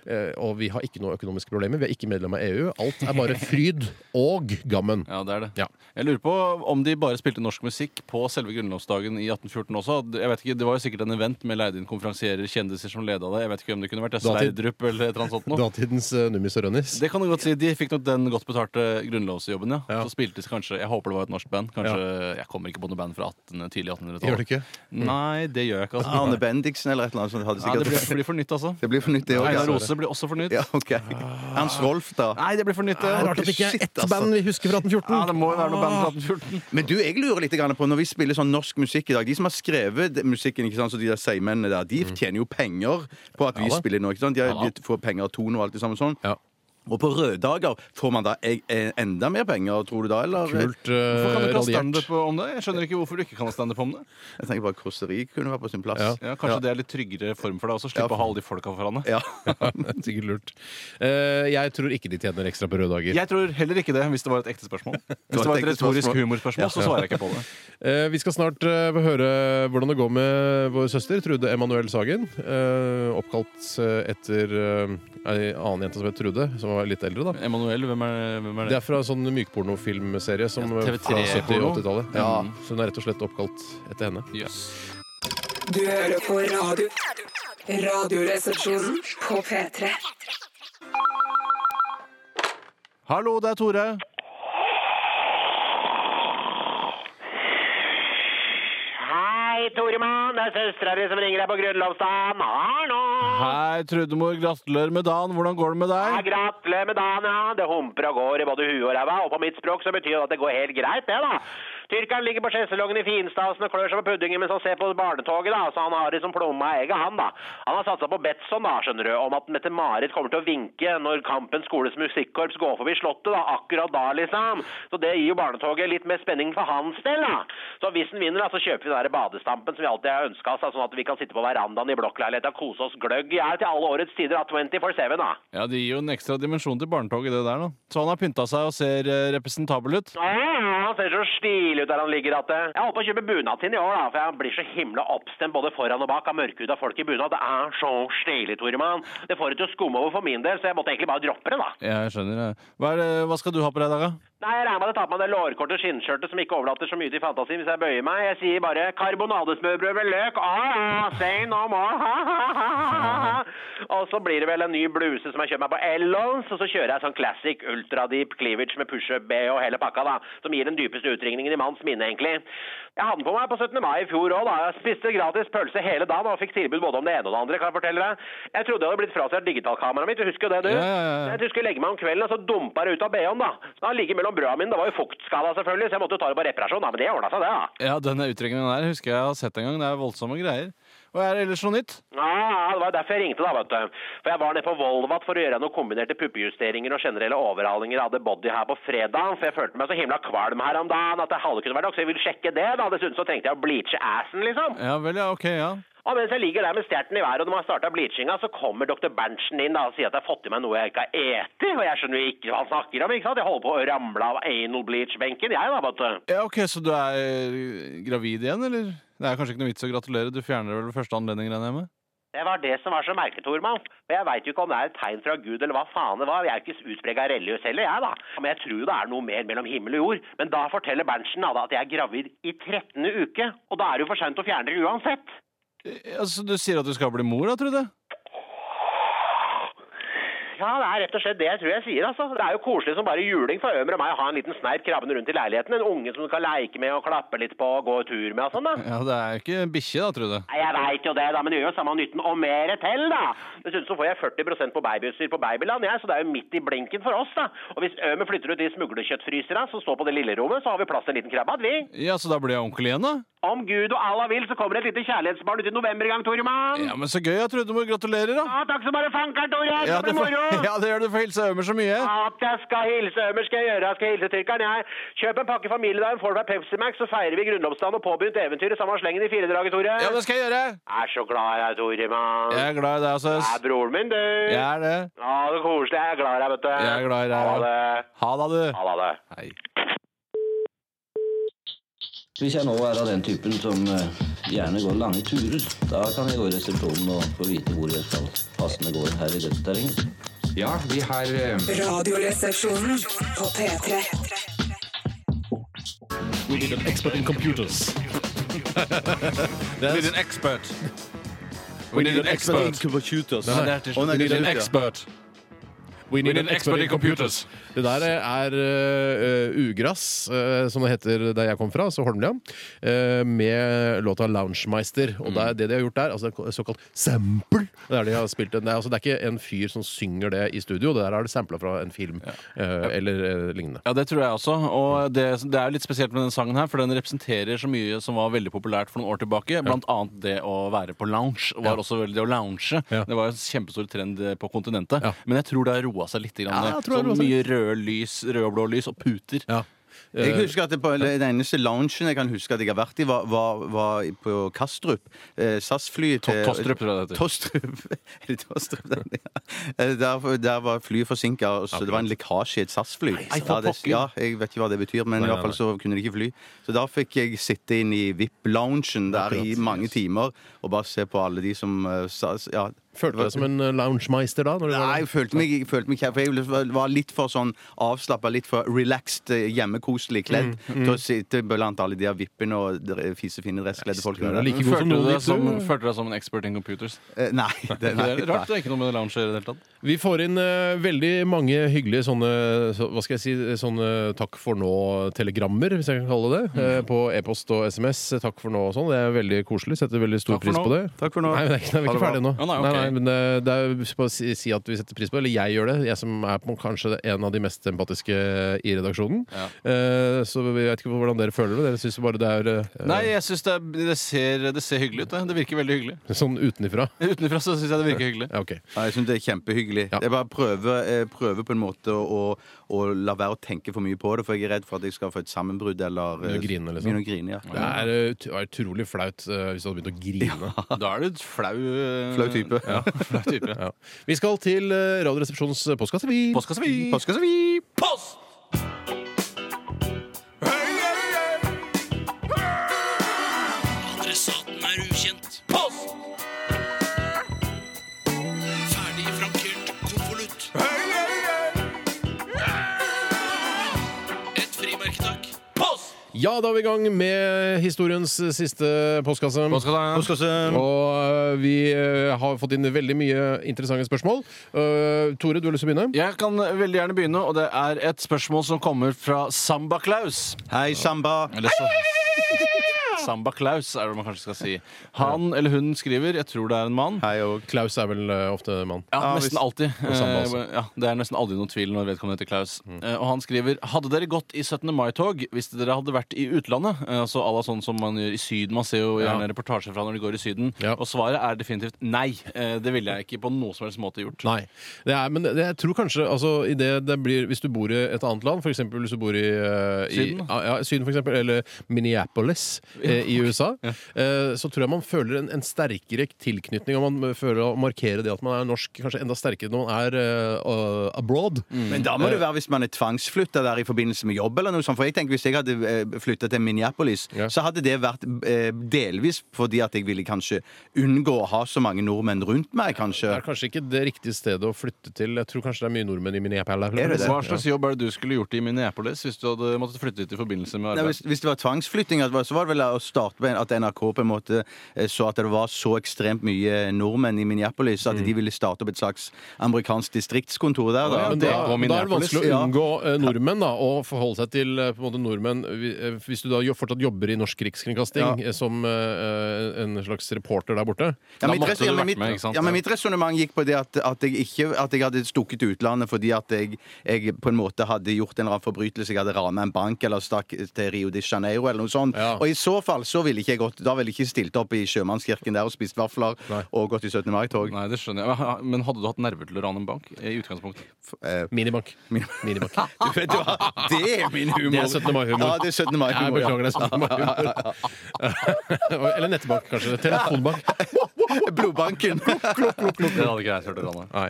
I: eh, og vi har ikke noe økonomiske problemer. Vi er ikke medlem av EU. Alt er bare fryd og gammen.
B: Ja, det er det.
I: Ja.
B: Jeg lurer på om de bare spilte norsk musikk på selve grunnlovsdagen i 1814 også. Jeg vet ikke, Det var jo sikkert en event med leide inn konferansierer, kjendiser som leda det. Jeg vet ikke om det kunne vært.
I: Datid-
B: Sverdrup eller et eller annet sånt noe.
I: Datidens uh, Nummis og Rønnis.
B: Det kan du godt si. De fikk nok den godt betalte grunnlovsjobben, ja.
I: Ja.
B: Så spilte de kanskje Jeg håper det var et norsk band. Kanskje, Jeg kommer ikke på noe band fra 18, tidlig 1800-tall.
I: Gjør det ikke?
B: Nei, det gjør jeg ikke. Altså.
J: Arne Bendiksen eller et eller annet sånt. Hadde
B: Ja, det blir, blir for nytt, altså.
J: Det blir for nytt, det òg.
B: Einar Rose blir også for nytt.
J: Ja, ok. Hans Rolf, da.
B: Nei, det blir for nytt.
I: Det er rart at det ikke er ett
J: altså.
I: band vi husker fra 1814.
B: Ja, det må jo være noe band fra 1814.
J: Men du, jeg lurer litt på når vi spiller sånn norsk musikk i dag De som har skrevet musikken, ikke sant, så de der seigmennene der, de tjener jo penger på at vi
I: Ja
J: spiller nå. ikke sant? De, har- de får penger av Tone og alt det samme sånn.
I: Ja.
J: Og på røde dager får man da e- e- enda mer penger, tror du da? Eller?
I: Kult
B: Hvorfor kan du ikke ha
I: radiert.
B: standup om det? Jeg skjønner ikke hvorfor du ikke kan ha standup om det.
J: Jeg tenker bare kåseri kunne være på sin plass.
I: Ja.
B: Ja, Kanskje det er litt tryggere form for deg også? Slippe
J: Ja.
B: å ha alle de folka foran deg. <laughs>
J: Ja.
I: Sikkert lurt. Eh, jeg tror ikke de tjener ekstra på røde dager.
B: Jeg tror heller ikke det, hvis det var et ekte spørsmål. <laughs> Hvis det var et
J: ekte
B: retorisk
J: spørsmål.
B: humorspørsmål, så svarer jeg ikke på det. <laughs>
I: Eh, vi skal snart eh, få høre hvordan det går med vår søster Trude Emanuel Sagen. Eh, oppkalt eh, etter eh, ei annen jente som het Trude, som var litt eldre. da
B: Emanuel, hvem er, hvem er
I: Det
B: det?
I: er fra sånn mykpornofilmserie som
B: Ja,
I: eh,
B: TV3
I: fra 70- og 80-tallet. Ja,
B: Mm.
I: så hun er rett og slett oppkalt etter henne.
B: Jøss.
H: Du hører på radio. Radioresepsjonen på P3.
B: Hallo, det er Tore.
K: Hei, Toremann. Det er søstera di som ringer deg på grunnlovsdagen. Hallo!
B: Hei, Trudemor. Gratulerer med dagen. Hvordan går det med
K: Ja,
B: deg?
K: gratulerer med dagen, ja. Det humper og går i både huet og ræva. Og på mitt språk så betyr det at det går helt greit, det, da. Tyrkeren ligger på sjeselongen i finstasen og klør seg på puddingen mens han ser på barnetoget, da. Så han har liksom som plomma i egget, han, da. Han har satsa på Betson, da, skjønner du, om at Mette-Marit kommer til å vinke når Kampen skoles musikkorps går forbi Slottet, da. Akkurat da, liksom. Så det gir jo barnetoget litt mer spenning for hans del, da. Så hvis den vinner, da, så kjøper vi den der badestampen som vi alltid har ønska oss, da, sånn at vi kan sitte på verandaen i blokkleiligheta og kose oss gløgg i hjel til alle årets tider, da. 24-7, da.
B: Ja, Det gir jo en ekstra dimensjon til barnetoget, det der. da. Så han har pynta seg og ser eh, representabel ut.
K: Ja, han ser så stilig ut der han ligger at Jeg holder på å kjøpe bunad sin i år, da, for jeg blir så himla oppstemt både foran og bak av mørkhuda folk i bunad. Det er så stilig, Toremann. Det får det til å skumme over for min del, så jeg måtte egentlig bare droppe det, da.
B: Jeg skjønner. Hva, det, hva skal du ha på deg i dag, da?
K: Nei, jeg regner med at jeg tar på meg det lårkorte skinnskjørtet som ikke overlater så mye til fantasien hvis jeg bøyer meg. Jeg sier bare karbonadesmørbrød med løk. Ah, ah, say no more. Ha, ha, ha, ha. Og så blir det vel en ny bluse som jeg kjøper meg på Ellons, og så kjører jeg sånn classic ultradeep cleavage med pushup B og hele pakka, da, som gir den dypeste utringningen i manns minne, egentlig. Jeg hadde den på meg på 17. mai i fjor òg, da. Jeg spiste gratis pølse hele dagen og fikk tilbud både om det ene og det andre, kan jeg fortelle deg. Jeg trodde jeg hadde blitt frastjålet digitalkameraet mitt, du husker jo det, du?
B: Ja, ja, ja.
K: Jeg skulle legge meg om kvelden, og så dumpa det ut av BH-en, da. Ligger mellom brøda mine. Det var jo fuktskada, selvfølgelig, så jeg måtte jo ta det på reparasjon, da. Men det ordna seg, det, da.
B: Ja, Denne utringningen der husker jeg har sett en gang. Det er voldsomme greier. Og er det ellers noe nytt?
K: Ja, det var derfor jeg ringte, da, vet du. For jeg var nede på Volvat for å gjøre noen kombinerte puppejusteringer og generelle overhalinger av The Body her på fredag. For jeg følte meg så himla kvalm her om dagen at det hadde kunne vært nok, så jeg ville sjekke det, da. Dessuten så trengte jeg å bleache assen, liksom.
B: Ja vel, ja. Ok, ja.
K: Og mens jeg ligger der med stjerten i været, og når har starta bleachinga, så kommer dr. Berntsen inn da, og sier at jeg har fått i meg noe jeg ikke har eti. Og jeg skjønner jo ikke hva han snakker om, ikke sant? Jeg holder på å ramle av anal bleach-benken, jeg da, vet.
B: Ja, ok, Så du er eh, gravid igjen, eller? Det er kanskje ikke noe vits å gratulere. Du fjerner det vel ved første anledning, regner jeg med?
K: Det var det som var så merket, Tormann. Og jeg veit jo ikke om det er et tegn fra Gud, eller hva faen det var. Jeg er jo ikke utprega religiøs heller, jeg, da. Men jeg tror jo det er noe mer mellom himmel og jord. Men da forteller Berntsen da, at jeg er gravid i 13. uke. Og da er det jo for seint å fjerne det uansett.
B: Eh, Altså, Du sier at du skal bli mor, da, Trude?
K: Ja, det er rett og slett det jeg tror jeg sier, altså. Det er jo koselig som bare juling for Ømer og meg å ha en liten sneip krabbende rundt i leiligheten. En unge som du kan leike med og klappe litt på og gå tur med og sånn, da.
B: Ja, Det er jo ikke bikkje, da, Trude.
K: Nei, Jeg veit jo det, da, men det gjør jo samme nytten og mer til, da. Dessuten så får jeg 40% på babyutstyr på Babyland, jeg, så det er jo midt i blinken for oss, da. Og hvis Ømer flytter ut de smuglerkjøttfryserne som står på det lille rommet, så har vi plass til en liten krabbe, vi.
B: Ja, Så da blir jeg onkel igjen, da?
K: Om Gud og Allah vil, så kommer det et lite kjærlighetsbarn ut i november i gang, Toremann.
B: Ja, Men så gøy, Trude. Må gratulerer, da.
K: Ja, takk så bare fankeren, Tore.
B: Ja,
K: det blir moro. <laughs>
B: Ja, det gjør du for Hilse Ømer så mye.
K: At jeg skal hilse Ømer, skal jeg gjøre. Jeg skal hilse tyrkeren, jeg. Kjøp en pakke familiedagen, får du deg Pepsi Max, så feirer vi grunnlovsdagen og påbegynt eventyret samme slengen i fire draget, Tore.
B: Ja, det skal jeg gjøre.
K: Jeg er så glad i deg, Tore, mann.
B: Jeg er glad i deg,
K: Du
B: søs.
K: er broren min, du.
B: Jeg er det.
K: Ja, det er koselig. Jeg er glad i deg, vet du.
B: Jeg er glad i deg,
K: Ha det.
B: Ha det, du.
K: Ha det.
B: Hei.
L: Hvis jeg nå er av den typen som eh, gjerne går lange turer, da kan jeg gå i resepsjonen og få vite hvor jeg skal passende gå her i dette terrenget.
G: Ja, vi har eh,
H: Radioresepsjonen på P3.
I: We need an expert in computers. <laughs>
B: We need an expert. We need an expert.
J: computers.
B: Er til
J: Å.
B: We need an
J: slutt,
I: We
B: need an expert in computers.
I: Det der er uh, ugress, uh, som det heter der jeg kom fra, altså Holmlia, uh, med låta 'Loungemeister'. Og det, er det de har gjort der, altså det er såkalt sample Det er, de har spilt det, er, altså, det er ikke en fyr som synger det i studio, det der er det sampla fra en film eh, eller eh, lignende.
B: Ja, det tror jeg også. Og det, det er litt spesielt med den sangen her, for den representerer så mye som var veldig populært for noen år tilbake. Blant annet det å være på lounge. Var
I: Ja.
B: også veldig det å lounge.
I: Ja.
B: Det var en kjempestor trend eh, på kontinentet.
I: Ja.
B: Men jeg tror det er roa seg litt. Grann,
I: Ja, jeg tror
B: sånn mye rød lys, rød og blå lys og puter.
I: Ja.
J: Jeg husker at det på, Den eneste loungen jeg kan huske at jeg har vært i, var, var, var på Kastrup. Eh, SAS-flyet til
B: Tostrup, tror jeg det heter.
J: Tostrup. <laughs> Er det Tostrup? den, ja. Eh, Der, der var flyet forsinka, så det var en lekkasje i et SAS-fly. Ja, ja, jeg vet ikke hva det betyr, men
I: Nei,
J: i
I: nei,
J: hvert fall så kunne de ikke fly. Så da fikk jeg sitte inn i VIP-loungen der i mange timer og bare se på alle de som eh, sa ja,
I: Følte du deg som en eh, loungemeister da? Når du
J: Nei, jeg følte meg, jeg følte meg For jeg var litt for sånn avslappa, litt for relaxed, eh, hjemmekoselig kledd til å sitte blant alle de der vippene og fisefine dresskledde folkene.
I: like
B: Følte du deg som, følte du deg som en expert in computers?
J: Eh, Nei, det, nei,
B: Det er rart. Det er ikke noe med lounge å gjøre i det hele tatt.
I: Vi får inn uh, veldig mange hyggelige sånne så, hva skal jeg si, sånne takk for nå-telegrammer, hvis jeg kan kalle det det. uh, På e-post og SMS. Takk for nå og sånn. Det er veldig koselig. Setter veldig stor pris på det.
J: Takk for nå.
I: Nei, men det er ikke, vi er ikke ferdige nå.
B: bra. Nei, ok.
I: nei, men det, det er bare å si, si at vi setter pris på det. Eller jeg gjør det. Jeg som er på, kanskje en av de mest empatiske i redaksjonen.
B: Ja.
I: Eh, så jeg vet ikke hvordan dere føler det. Dere syns bare det er eh,
B: Nei, jeg syns det, er- det, ser- det ser hyggelig ut. Det, det virker veldig hyggelig. <laughs>
I: sånn utenifra. <laughs>
B: Utenfra så syns jeg det virker hyggelig.
I: Ja, ok.
J: Ja, jeg syns det er kjempehyggelig.
I: Ja.
J: Jeg bare prøver, eh, prøver på en måte å, å la være å tenke for mye på det, for jeg er redd for at jeg skal få et sammenbrudd eller
I: Begynne å grine, liksom.
J: begynne å grine, ja.
I: Det er eh, ut- utrolig flaut eh, hvis du hadde begynt å grine.
B: Da er du et flau eh,
J: Flau type. <laughs>
B: Ja, flau type.
I: Ja. Vi skal til eh, Radioresepsjonens postkasse, vi.
B: Postkasse, vi!
J: Postkasse, vi!
B: Post!
I: Ja, da er vi i gang med historiens siste postkasse.
B: Postkasse.
I: Og øh, vi øh, har fått inn veldig mye interessante spørsmål. Øh, Tore, du har lyst til å begynne?
B: Jeg kan veldig gjerne begynne, og det er et spørsmål som kommer fra Samba Klaus.
J: Hei, Samba.
B: Eller så Samba Klaus er det man kanskje skal si. Han eller hun skriver, jeg tror det er en mann.
J: Hei og
I: Klaus er vel øh, ofte mann.
B: Ja, nesten
J: hvis-
B: alltid.
I: Og Samba
B: Eh,
I: også.
B: ja, det er nesten aldri noen tvil når vedkommende heter Klaus. Eh, Og han skriver Hadde dere gått i 17. mai-tog hvis dere hadde vært i utlandet? Eh, Altså à la sånn som man gjør i Syden. Man ser jo gjerne
I: Ja.
B: reportasjer fra når de går i Syden.
I: Ja.
B: Og svaret er definitivt nei. Eh, Det ville jeg ikke på noe som helst måte gjort.
I: Nei. Det er, men det, jeg tror kanskje altså, i det det blir, Hvis du bor i et annet land, f.eks. hvis du bor i, øh, i
B: Syden,
I: ja, ja, Syden for eksempel, eller Minneapolis eh, i USA, eh, så tror jeg man føler en, en sterkere tilknytning, og man føler å markere det at man er norsk, kanskje enda sterkere når man er uh, abroad.
J: Men da må det være hvis man er tvangsflytta der i forbindelse med jobb. eller noe sånt. For jeg tenker Hvis jeg hadde flytta til Minneapolis,
I: Ja.
J: så hadde det vært eh, delvis fordi at jeg ville kanskje unngå å ha så mange nordmenn rundt meg, kanskje.
I: Det er kanskje ikke det riktige stedet å flytte til. Jeg tror kanskje det er mye nordmenn i Minneapolis.
J: Er?
B: Hva slags jobb er det du skulle gjort i Minneapolis hvis du hadde måttet flytte dit i forbindelse med
J: Nei, hvis, hvis det var tvangsflytting, så var det vel å starte med at NRK på en måte eh, så at det var så ekstremt mye nordmenn i Minneapolis at de ville starte opp et slags amerikansk distriktskontor der. Da.
I: Men
B: det
I: da, da er det vanskelig å unngå eh, nordmenn da, og forholde seg til eh, på en måte nordmenn Hvis du da fortsatt jobber i Norsk Rikskringkasting ja. som en slags reporter der borte.
J: Ja, mitt, ja, men mitt, ja, men mitt resonnement gikk på det at, at, jeg ikke, at jeg hadde stukket til utlandet fordi at jeg, jeg på en måte hadde gjort en eller annen forbrytelse. Jeg hadde rana en bank eller stakk til Rio de Janeiro eller noe sånt.
I: Ja.
J: Og i så fall så ville ikke jeg gått Da ville jeg ikke stilt opp i Sjømannskirken der og spist vafler og gått i 17. mai-tog.
B: Nei, det skjønner jeg. Men hadde du hatt nerver til å rane en bank i utgangspunktet?
I: Minibank. Minibank. <laughs>
J: Du vet hva, det er min humor.
I: Det er 17. mai-humor.
J: Ja, det er 17. mai-humor.
I: Jeg beklager, det er 17. mai-humor. <laughs> <laughs> Eller nettbank, kanskje. Telefonbank.
J: Blodbanken.
B: Det hadde ikke jeg turt å rane.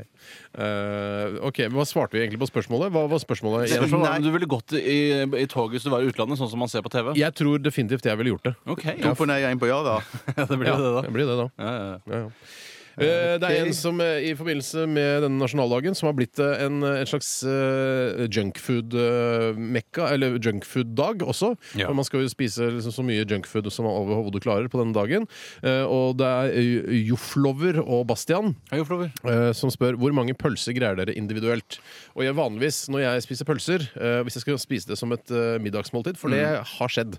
I: Eh, ok, Hva svarte vi egentlig på spørsmålet? Hva var spørsmålet?
B: Spørsmålet var om du ville gått i, i toget hvis du var i utlandet, sånn som man ser på TV?
I: Jeg tror definitivt jeg ville gjort det.
B: Ok,
J: To på nei, én på ja, <laughs> da.
B: Ja, det blir jo det, da.
I: Det blir det, da.
B: Ja, ja, ja.
I: Ja, ja. Eh, Det er en som eh, i forbindelse med denne nasjonaldagen som har blitt eh, en, en slags uh, junkfood-mekka, eller junkfood-dag også.
B: Ja.
I: For Man skal jo spise liksom så mye junkfood som man overhodet klarer på denne dagen. Eh, Og det er Joflover og Bastian
B: Hei, Joflover.
I: eh, som spør hvor mange pølser greier dere individuelt. Og jeg vanligvis når jeg spiser pølser, eh, hvis jeg skal spise det som et middagsmåltid, for det har skjedd,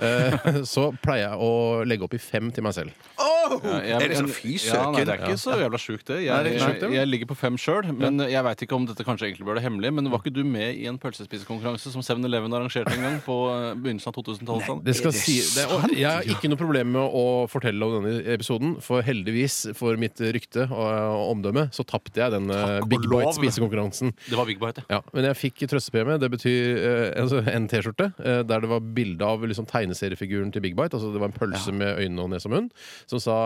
I: eh, <laughs> så pleier jeg å legge opp i fem til meg selv.
J: Oh!
B: Ja, jeg-
J: er det sånn fy
B: Ja,
J: søken?
B: Er ikke så jævla sjukt, det.
J: Nei,
B: Jeg,
J: sjukt,
B: jeg, jeg ligger på fem sjøl, men jeg veit ikke om dette kanskje egentlig bør det hemmelig. Men var ikke du med i en pølsespisekonkurranse som 7-Eleven arrangerte en gang på eh, begynnelsen av 2000-tallet?
I: Det skal si, det, jeg har ikke noe problem med å fortelle om denne episoden, for heldigvis for mitt rykte og, omdømme så tapte jeg den eh, Big. Bite-spisekonkurransen.
B: Det var Big Bite, ja.
I: Ja, men jeg fikk trøstepremie. Det betyr eh, altså en T-skjorte der det var bilde av liksom, tegneseriefiguren til Big Bite. Altså Det var en pølse med øyne og nese og munn som sa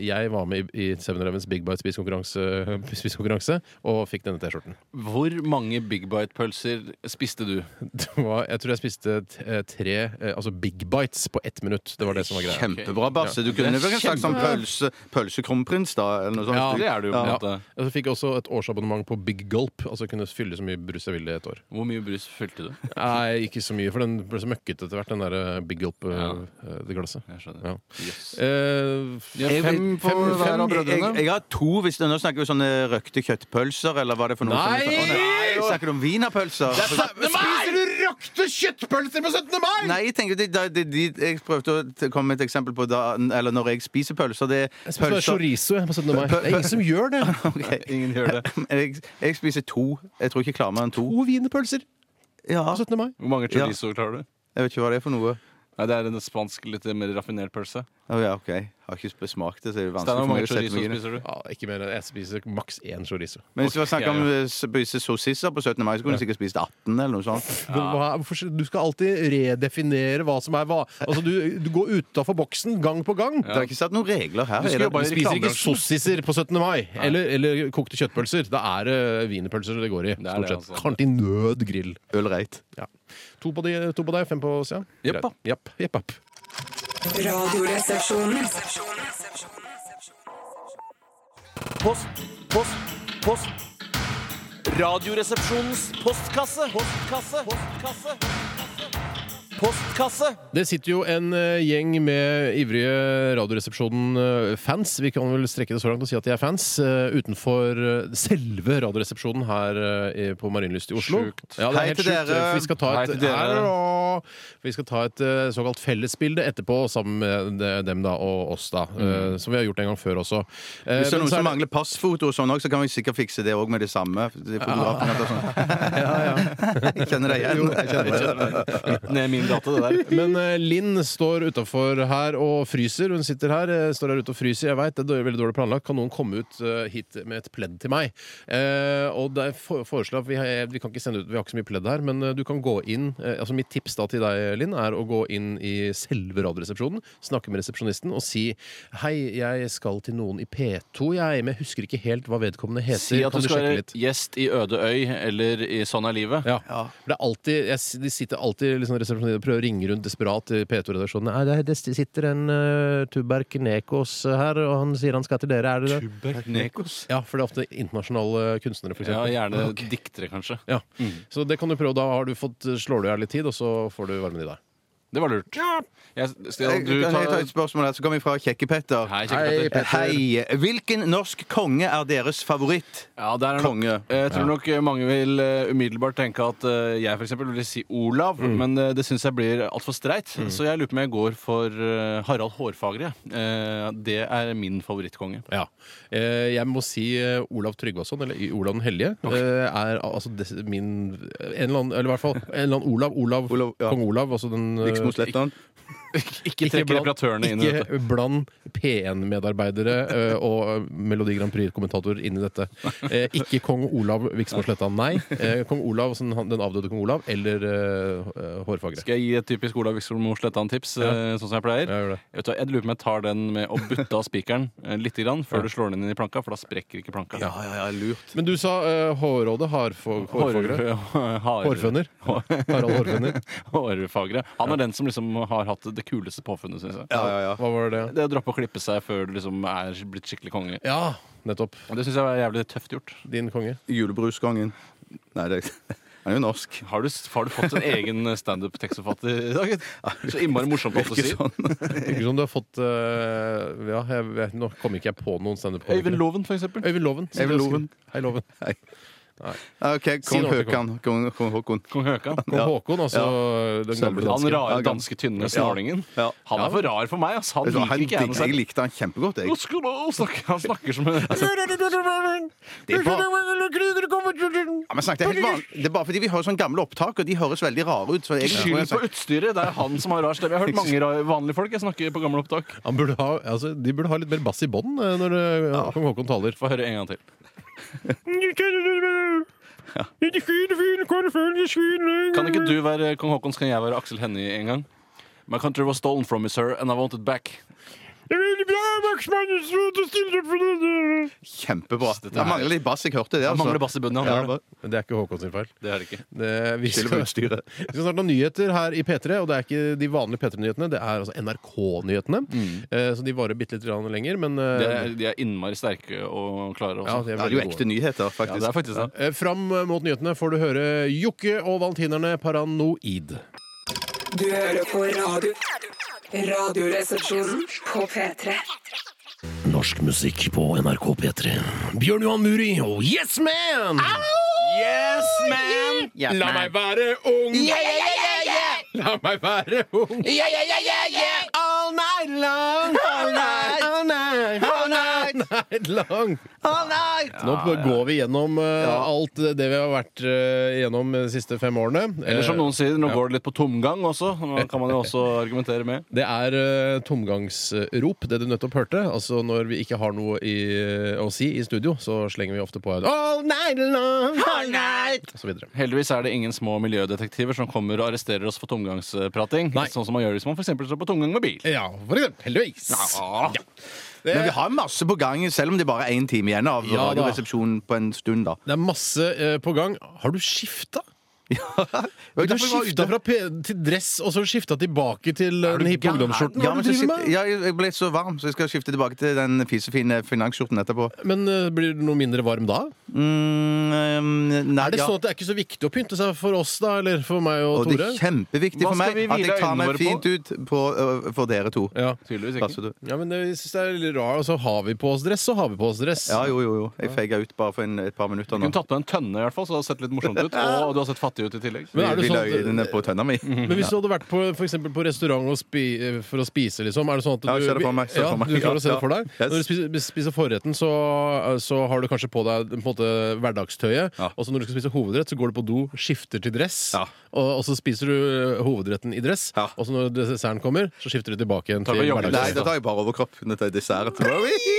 I: jeg var med i, i 7-Elevens Big Bite-spisekonkurranse <laughs> spisekonkurranse og fikk denne T-skjorten.
B: Hvor mange Big Bite-pølser spiste du? <laughs>
I: Det var- Jeg tror jeg spiste eh, tre eh, altså Big Bites på ett minutt. Det var det som var greia.
J: Kjempebra, Basse. Du kunne vel en slags sånn pølse, pølsekronprins, da? Eller noe sånt.
I: Ja,
B: Det er du jo, på en
I: Ja.
B: måte.
I: Jeg fikk også et årsabonnement på Big Gulp. Altså kunne fylle så mye brus jeg ville i et år.
B: Hvor mye brus fylte du? <laughs>
I: Nei, ikke så mye, for den ble så møkkete etter hvert, den der eh, Big Gulp, eh,
B: Ja. Jeg skjønner.
I: Ja.
B: Yes.
I: Eh,
B: fem,
J: fem,
B: fem på hver av
J: Jeg, jeg har to, hvis det nå snakker vi sånne røkte kjøttpølser, eller hva er det for noe?
I: Nei!
J: Sånn- Å, nei! Snakker du om wienerpølser?
I: Spiser du røkte kjøttpølser på 17. mai?!
J: Nei, jeg tenker det, det, det, det, Jeg prøvde å komme med et eksempel på da, eller når jeg spiser pølser. Det er
I: spiser chorizo på 17. mai. Det er ingen som gjør det. <laughs>
J: okay.
B: Ingen gjør det. <laughs>
J: Jeg, jeg spiser to. Jeg tror ikke jeg klarer mer enn to.
I: To wienerpølser
J: Ja,
I: på 17. mai.
B: Hvor mange chorizo klarer du?
J: Jeg vet ikke hva det er for noe.
B: Nei, Det er en spansk, litt mer raffinert pølse.
J: Oh, ja, ok. Har ikke smakt det, så det er vanskelig
B: hvor mange chorizo spiser du?
I: Ja, ikke mer. Jeg spiser maks én chorizo.
J: Men hvis vi snakker om
B: å
J: eh, spise sossisser på 17. mai, så kunne du sikkert spist 18 eller noe sånt. <laughs>
I: Ja. Du skal alltid redefinere hva som er hva. Altså, du, du går utafor boksen gang på gang.
J: Det er ikke satt noen regler her.
B: Du
J: det?
I: Du spiser ikke sossiser på 17. mai. Eller, eller kokte kjøttpølser. Da er det wienerpølser det går i. Stort sett.
B: altså.
I: Kanskje i nød grill.
J: Ølreit.
I: Ja. To, på de, to på deg, fem på oss, ja?
B: Jepp,
I: jepp, jepp.
H: Radioresepsjonen.
M: Post, post, post. Radioresepsjonens postkasse. Postkasse. Postkasse. Postkasse.
I: Det sitter jo en eh, gjeng med ivrige Radioresepsjonen-fans. Vi kan vel strekke det så langt og si at de er fans. eh, utenfor eh, selve Radioresepsjonen her eh, på Marienlyst i Oslo.
B: Sjukt.
I: Ja, det er
J: Hei til
I: sjukt.
J: dere.
I: Vi skal ta et. Vi skal ta et eh, såkalt fellesbilde etterpå sammen med dem da og oss, da. Mm. Som vi har gjort en gang før også. Eh,
J: Hvis det er noen som mangler passfoto og sånn også, så kan vi sikkert fikse det òg med det samme. De ja. og sånn. <laughs> <laughs> Jeg kjenner deg igjen.
I: Jo, jeg kjenner det. <laughs>
B: Gate, det der. <laughs>
I: Men eh, Linn står utafor her og fryser. Hun sitter her, eh, står her ute og fryser. Jeg veit det er veldig dårlig planlagt. Kan noen komme ut eh, hit med et pledd til meg? Eh, og det er for, foreslår at vi, har, vi kan ikke sende ut, vi har ikke så mye pledd her, men eh, du kan gå inn eh, altså Mitt tips da til deg, Linn, er å gå inn i selve Radioresepsjonen, snakke med resepsjonisten og si Hei, jeg skal til noen i P2, jeg, men jeg husker ikke helt hva vedkommende heter.
B: Si at
I: kan
B: du
I: du
B: skal
I: sjekke
B: være
I: litt?
B: gjest i Øde øy eller i Sånn er livet.
I: Ja. For det er alltid, jeg, s- de sitter alltid liksom, resepsjonister og prøver å ringe rundt desperat til P2-redaksjonen. Nei, det, det sitter en uh, Tuberk Nekos her, og han sier han skal til dere. Er det det?
B: Tuberk Nekos?
I: Ja, for det er ofte internasjonale kunstnere, for
B: Ja,
I: gjerne
B: gjerne diktere, kanskje.
I: Ja. Så det kan du prøve. Da har du fått, slår du i hjel litt tid, og så får du varmen i deg.
B: Det var lurt. Jeg, skal du
J: kan jeg ta et spørsmål her? Så kommer vi fra Kjekke-Petter.
B: Hei, Kjekke-Petter.
J: Hei. Hvilken norsk konge er deres favoritt?
B: Ja, det er nok,
J: Konge.
B: jeg tror nok mange vil uh, umiddelbart tenke at uh, jeg eksempel vil si Olav,
I: Mm.
B: men uh, det syns jeg blir altfor streit. Så jeg lurer på om jeg går for Harald Hårfagre. Eh, det er min favorittkonge.
I: Ja. Eh, jeg må si Olav Tryggvason, eller Olav den hellige, eh, er altså des, min En eller annen, eller i hvert fall en eller annen Olav. Olav,
J: Olav, ja.
I: Kong Olav. Altså den
J: Viksmo Sletland? <laughs>
B: Ikke trekk reparatørene inn i dette.
I: Ikke bland P1-medarbeidere eh, og Melodi Grand Prix-kommentator inn i dette. Eh, ikke kong Olav Viksmo Sletta, nei. Eh, kong Olav, sånn, den avdøde kong Olav, eller eh, hårfagre.
B: Skal jeg gi et typisk Olav Viksmo Sletta-en tips,
I: Ja.
B: eh, sånn som jeg pleier?
I: Ja.
B: Jeg, vet, jeg lurer på om jeg tar den med å butte av spikeren eh, litt grann, før du slår den inn i planka, for da sprekker ikke planka.
J: Ja, ja, ja, lurt.
I: Men du sa uh, hårrådet hårfagre?
B: Hår- <laughs>
I: Hårføner? Harald Hårføner? <laughs>
B: Hårfagre. Han er den som liksom har hatt det kuleste påfunnet, syns jeg.
J: Ja, ja, ja.
I: Hva var det?
B: Det å droppe å klippe seg før du liksom er blitt skikkelig konge.
I: Ja, nettopp.
B: Det syns jeg var jævlig tøft gjort.
I: Din konge.
J: Julebruskongen. Nei, det han er jo norsk.
B: Har du, har du fått en egen standup-tekstforfatter i dag? Så innmari morsomt å si.
J: Sånn.
I: Virker som du har fått uh, Ja, jeg vet, nå kommer ikke jeg på noen standup-komikere.
B: Øyvind Loven, for eksempel.
I: Øyvind Loven.
J: Øyvind Loven.
I: Hei, Loven.
J: Hei. OK, kong Høkan. Kong, kong Håkon.
B: Kong Høkan.
I: Kong Håkon, altså den gamle
B: Han
I: danske.
B: rare, danske, tynne snålingen.
J: Ja.
B: Han er for rar for meg. Altså. Han liker
J: han,
B: ikke jeg
J: jeg likte han kjempegodt. Jeg.
B: Han snakker som en <laughs>
J: Det er bare, snakk, det, er bare fordi vi hører sånne gamle opptak, og de høres veldig rare ut.
B: Skyld på utstyret. Det er han som har rar stemme. Jeg har hørt <laughs> mange vanlige folk jeg snakker på gamle opptak.
I: Han burde ha, altså, de burde ha litt mer bass i bånn eh, når ja. kong Håkon taler.
B: Få høre en gang til. Kan ikke du være kong Haakon, så kan jeg være Aksel Hennie en gang? My country was stolen from me, sir, and I want it back.
J: Kjempebra. Det
B: er-
J: mangler litt bass. Jeg hørte det. Altså.
B: mangler bass i bunnen.
J: Ja,
B: det.
I: Men det er ikke Håkon sin feil.
B: Det er det ikke.
I: Det, vi, skal, vi skal snart ha nyheter her i P3, og det er ikke de vanlige P3-nyhetene. Det er altså NRK-nyhetene. Eh, så de varer bitte litt lenger, men eh,
B: De er, de er innmari sterke og klare
I: ja, de er
J: det er jo
I: gode.
J: ekte nyheter,
B: Ja, det er faktisk det.
I: Eh, Fram mot nyhetene får du høre Jokke og valentinerne Paranoid.
H: Du hører på radio. Radioresepsjonen på P3.
I: Norsk musikk på NRK P3. Bjørn Johan Muri og Yes Man!
B: Yes, man!
I: La meg være ung! La meg være ung! All night long! All night nei! Nå går vi gjennom eh, alt det vi har vært eh, gjennom de siste fem årene.
B: Eller som
I: Eh,
B: noen sier, nå
I: ja.
B: går det litt på tomgang også. Nå kan man jo også <laughs> argumentere med.
I: Det er uh, tomgangsrop, det du nettopp hørte. Altså Når vi ikke har noe i, å si i studio, så slenger vi ofte på en All night long, all night Og så videre.
B: Heldigvis er det ingen små miljødetektiver som kommer og arresterer oss for tomgangsprating.
I: Nei.
B: Sånn som man gjør hvis man f.eks. står på tomgang med bil.
I: Ja, for eksempel. Heldigvis.
B: Ja.
J: Men vi har masse på gang, selv om det bare er én time igjen av
I: Ja, da.
J: Radioresepsjonen på en stund. da
I: Det er masse eh, på gang. Har du skifta? <laughs> Du har
J: Derfor
I: skifta fra P til dress, og så skifta tilbake til eh, den hippe ungdomsskjorten.
J: Ja,
I: Hva
J: men
I: det
J: så
I: du
J: skif-
I: med?
J: ja, jeg ble så varm, så jeg skal skifte tilbake til den fisefine finansskjorten etterpå.
I: Men eh, blir du noe mindre varm da?
J: Mm, um, nei,
I: Er det
J: ja.
I: sånn at det er ikke så viktig å pynte seg for oss, da? Eller for meg og
J: Og det
I: Tore?
J: er kjempeviktig
B: Hva
J: for
B: skal
J: meg
B: vi
J: at
B: hvile
J: jeg tar
B: øynene
J: meg
B: våre på?
J: fint ut på, øh, for dere to.
I: Ja.
B: Tydeligvis
J: Passer
B: ikke.
J: du?
I: ja, men det, jeg synes det er litt rart. Altså, har vi på oss dress, så har vi på oss dress.
J: Ja, jo, jo, jo. Jeg feiga ut bare for en, et par minutter
B: Du
J: nå.
B: kunne tatt med en tønne, i hvert fall, så det hadde sett litt morsomt ut. <laughs> Og du har sett fattig ut i tillegg.
I: Men er det
J: Vi
I: sånn at-
J: øynene på tønna mi. <laughs>
I: Men hvis du hadde vært på, for eksempel på restaurant og spi, for å spise, liksom, er det sånn at du
J: Ja, ser det for meg, ser det
I: ja,
J: for meg.
I: du klarer å se
J: Ja,
I: det for deg?
J: ja. Yes.
I: Når du spiser, spiser forretten, så, så har du kanskje på deg på en måte hverdagstøyet.
J: Ja.
I: Og så når du skal spise hovedrett, så går du på do, skifter til dress.
J: Ja.
I: Og, og så spiser du eh, hovedretten i dress.
J: Ja.
I: Og så når desserten kommer, så skifter du tilbake igjen
B: Tar
I: til
B: joggedrakt?
J: Nei,
I: hverdagstøyet.
J: da tar jeg bare overkropp når det er dessert. <laughs>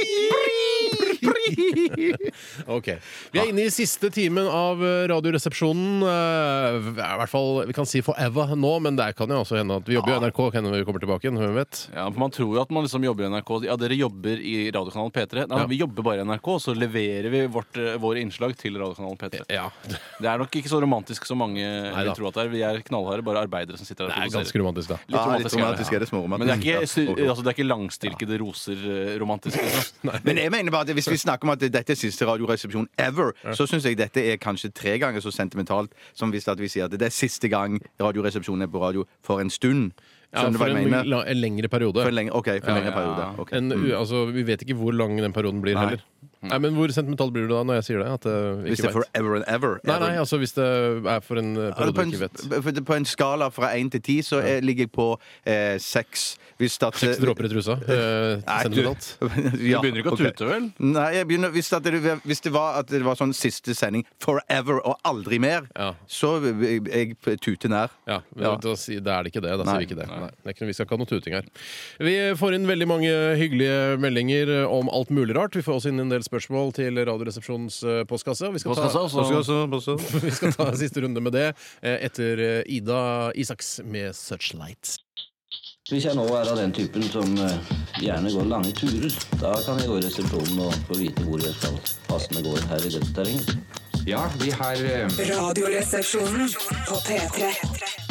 J: <laughs>
I: Ok. Vi er inne i siste timen av eh, Radioresepsjonen. Eh, I hvert fall, Vi kan si forever nå, men det kan jo også hende at vi jobber jo i NRK. Kan hende vi kommer tilbake igjen, hvem vet?
B: Ja, for Man tror jo at man liksom jobber i NRK. Ja, dere jobber i radiokanalen P3. Nei,
I: Ja.
B: Vi jobber bare i NRK, så leverer vi vårt, eh, våre innslag til radiokanalen P3.
I: Ja,
B: Det er nok ikke så romantisk som mange vil tro at det er. Vi er knallharde, bare arbeidere som sitter der
I: Det
B: og
I: er ganske romantisk, da.
B: Litt
J: Ja, litt
B: romantisk,
J: romantisk er det, småromantisk.
B: Men det er ikke,
J: Ja.
B: altså, det er ikke langstilkede roser eh, romantisk. <laughs> Liksom.
J: Men jeg mener bare at hvis vi snakker om at dette er siste Radioresepsjon ever, så syns jeg dette er kanskje tre ganger så sentimentalt som hvis at vi sier at det er siste gang Radioresepsjonen er på radio for en stund.
I: Ja, for en, la- en lengre periode.
J: For en lengre, ok, for en
I: Ja,
J: lengre
I: ja,
J: periode. ok.
I: En, u- altså, vi vet ikke hvor lang den perioden blir
J: Nei.
I: heller. Nei, men Hvor sentimental blir du da når jeg sier det? At, uh,
J: Hvis det er forever and ever.
I: Nei, nei, altså hvis det er for en uh, periode
J: på,
I: du ikke vet.
J: på en skala fra én til ti så er, ligger jeg på eh, seks. Hvis at,
I: Seks dråper i trusa. <laughs> Eh,
J: Nei, du-. <laughs> Ja,
B: Du begynner ikke å tute, vel?
J: Nei, jeg begynner, hvis, at det, hvis det var at det var sånn siste sending forever og aldri mer,
I: Ja.
J: så er jeg tuter nær.
I: Ja, men
J: Ja.
I: Da, da er det ikke det. Da
J: Nei.
I: sier vi ikke det. Nei, det er ikke, noe- vi skal ikke ha noe tuting her. Vi får inn veldig mange hyggelige meldinger om alt mulig rart. Vi får også inn en del spørsmål til Radioresepsjonens eh, postkasse. Vi skal,
B: Postkasse,
I: ta,
B: også.
I: vi skal ta <laughs> siste runde med det eh, etter eh, Ida Isaks med 'Searchlight'.
L: Hvis jeg nå er av den typen som eh, gjerne går lange turer, da kan jeg gå i resepsjonen og få vite hvor jeg skal passende gå her i dette terrenget.
G: Ja, vi har eh,
H: Radioresepsjonen på P3.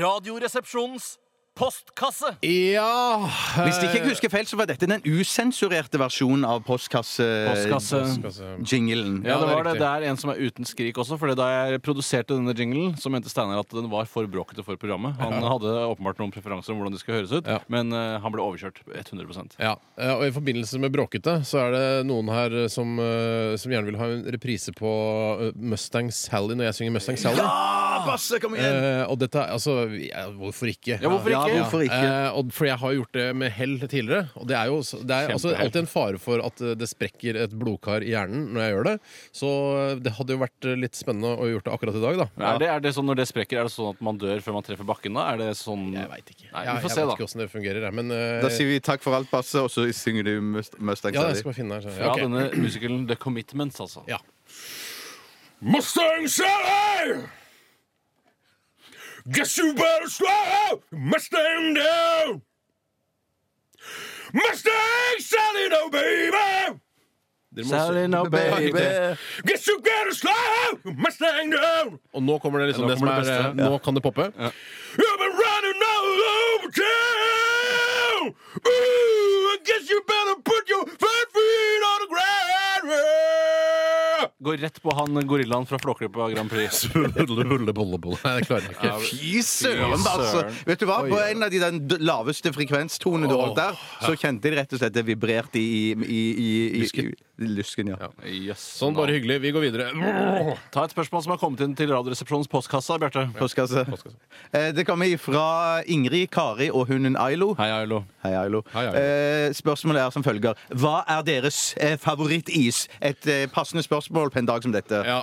M: Radioresepsjonens postkasse.
I: Ja
J: Hvis jeg ikke husker feil, så var dette den usensurerte versjonen av
B: Postkasse.
J: postkasse-jinglen.
B: Ja, det var det. Det er en som er uten skrik også. For da jeg produserte denne jinglen, så mente Steinar at den var for bråkete for programmet. Han hadde åpenbart noen preferanser om hvordan det skulle høres ut,
I: Ja.
B: men eh, han ble overkjørt 100
I: Ja, eh, og I forbindelse med bråkete så er det noen her som, eh, som gjerne vil ha en reprise på eh, Mustang Sally når jeg synger Mustang Sally.
J: Ja, Basse, kom igjen!
I: Eh, og dette, er- altså, ja, Hvorfor ikke?
B: Ja, hvorfor ikke?
J: Ja, hvorfor ikke?
I: Eh, og, for jeg har gjort det med hell tidligere. Og det er jo det er altså alltid en fare for at eh, det sprekker et blodkar i hjernen når jeg gjør det. Så eh, det hadde jo vært eh, litt spennende å gjort det akkurat i dag, da.
B: Er det, er det sånn Når det sprekker, er det sånn at man dør før man treffer bakken da? Er det sånn
I: Jeg veit ikke.
B: Nei,
I: Ja,
B: vi får
I: jeg
B: se,
I: vet
B: da.
I: ikke åssen det fungerer, jeg, men eh,
J: Da sier vi takk for alt, Basse, og så synger du Must- Mustang
I: Ja, jeg
J: Sally.
I: skal bare finne her. så-
B: Fra
I: ok.
B: denne musikalen The Commitments, altså.
I: Ja. Mustang Sally! Guess you better slow Mustang down! Mustang Sally, no baby!
B: Sally, no baby.
I: Guess you better slow Mustang down! Og nå kommer det liksom
B: Ja, nå
I: det som
B: kommer
I: er
B: det
I: eh,
B: beste.
I: Nå kan det poppe. You've been running all over town! Ooh, I guess you better put your fat feet on the ground!
B: Går rett på han gorillaen fra Flåklypa Grand Prix. <laughs>
I: Bulle, bulle. Nei, det klarer jeg ikke.
J: Fy søren, Basse! Vet du hva? På en av de den laveste frekvenstonene du holdt der, så kjente jeg rett og slett det vibrerte i, i, i, i, i Lysken, ja.
B: Yes.
I: Sånn, bare hyggelig. Vi går videre.
B: Ta et spørsmål som har kommet inn til Radioresepsjonens postkasse, Bjarte.
J: Postkasse. Eh, Det kommer fra Ingrid, Kari og hunden Ailo.
B: Hei, Ailo.
J: Hei, Ailo.
I: Hei, Ailo.
J: Eh, spørsmålet er som følger. Hva er deres eh, favorittis? Et eh, passende spørsmål på en dag som dette.
I: Ja,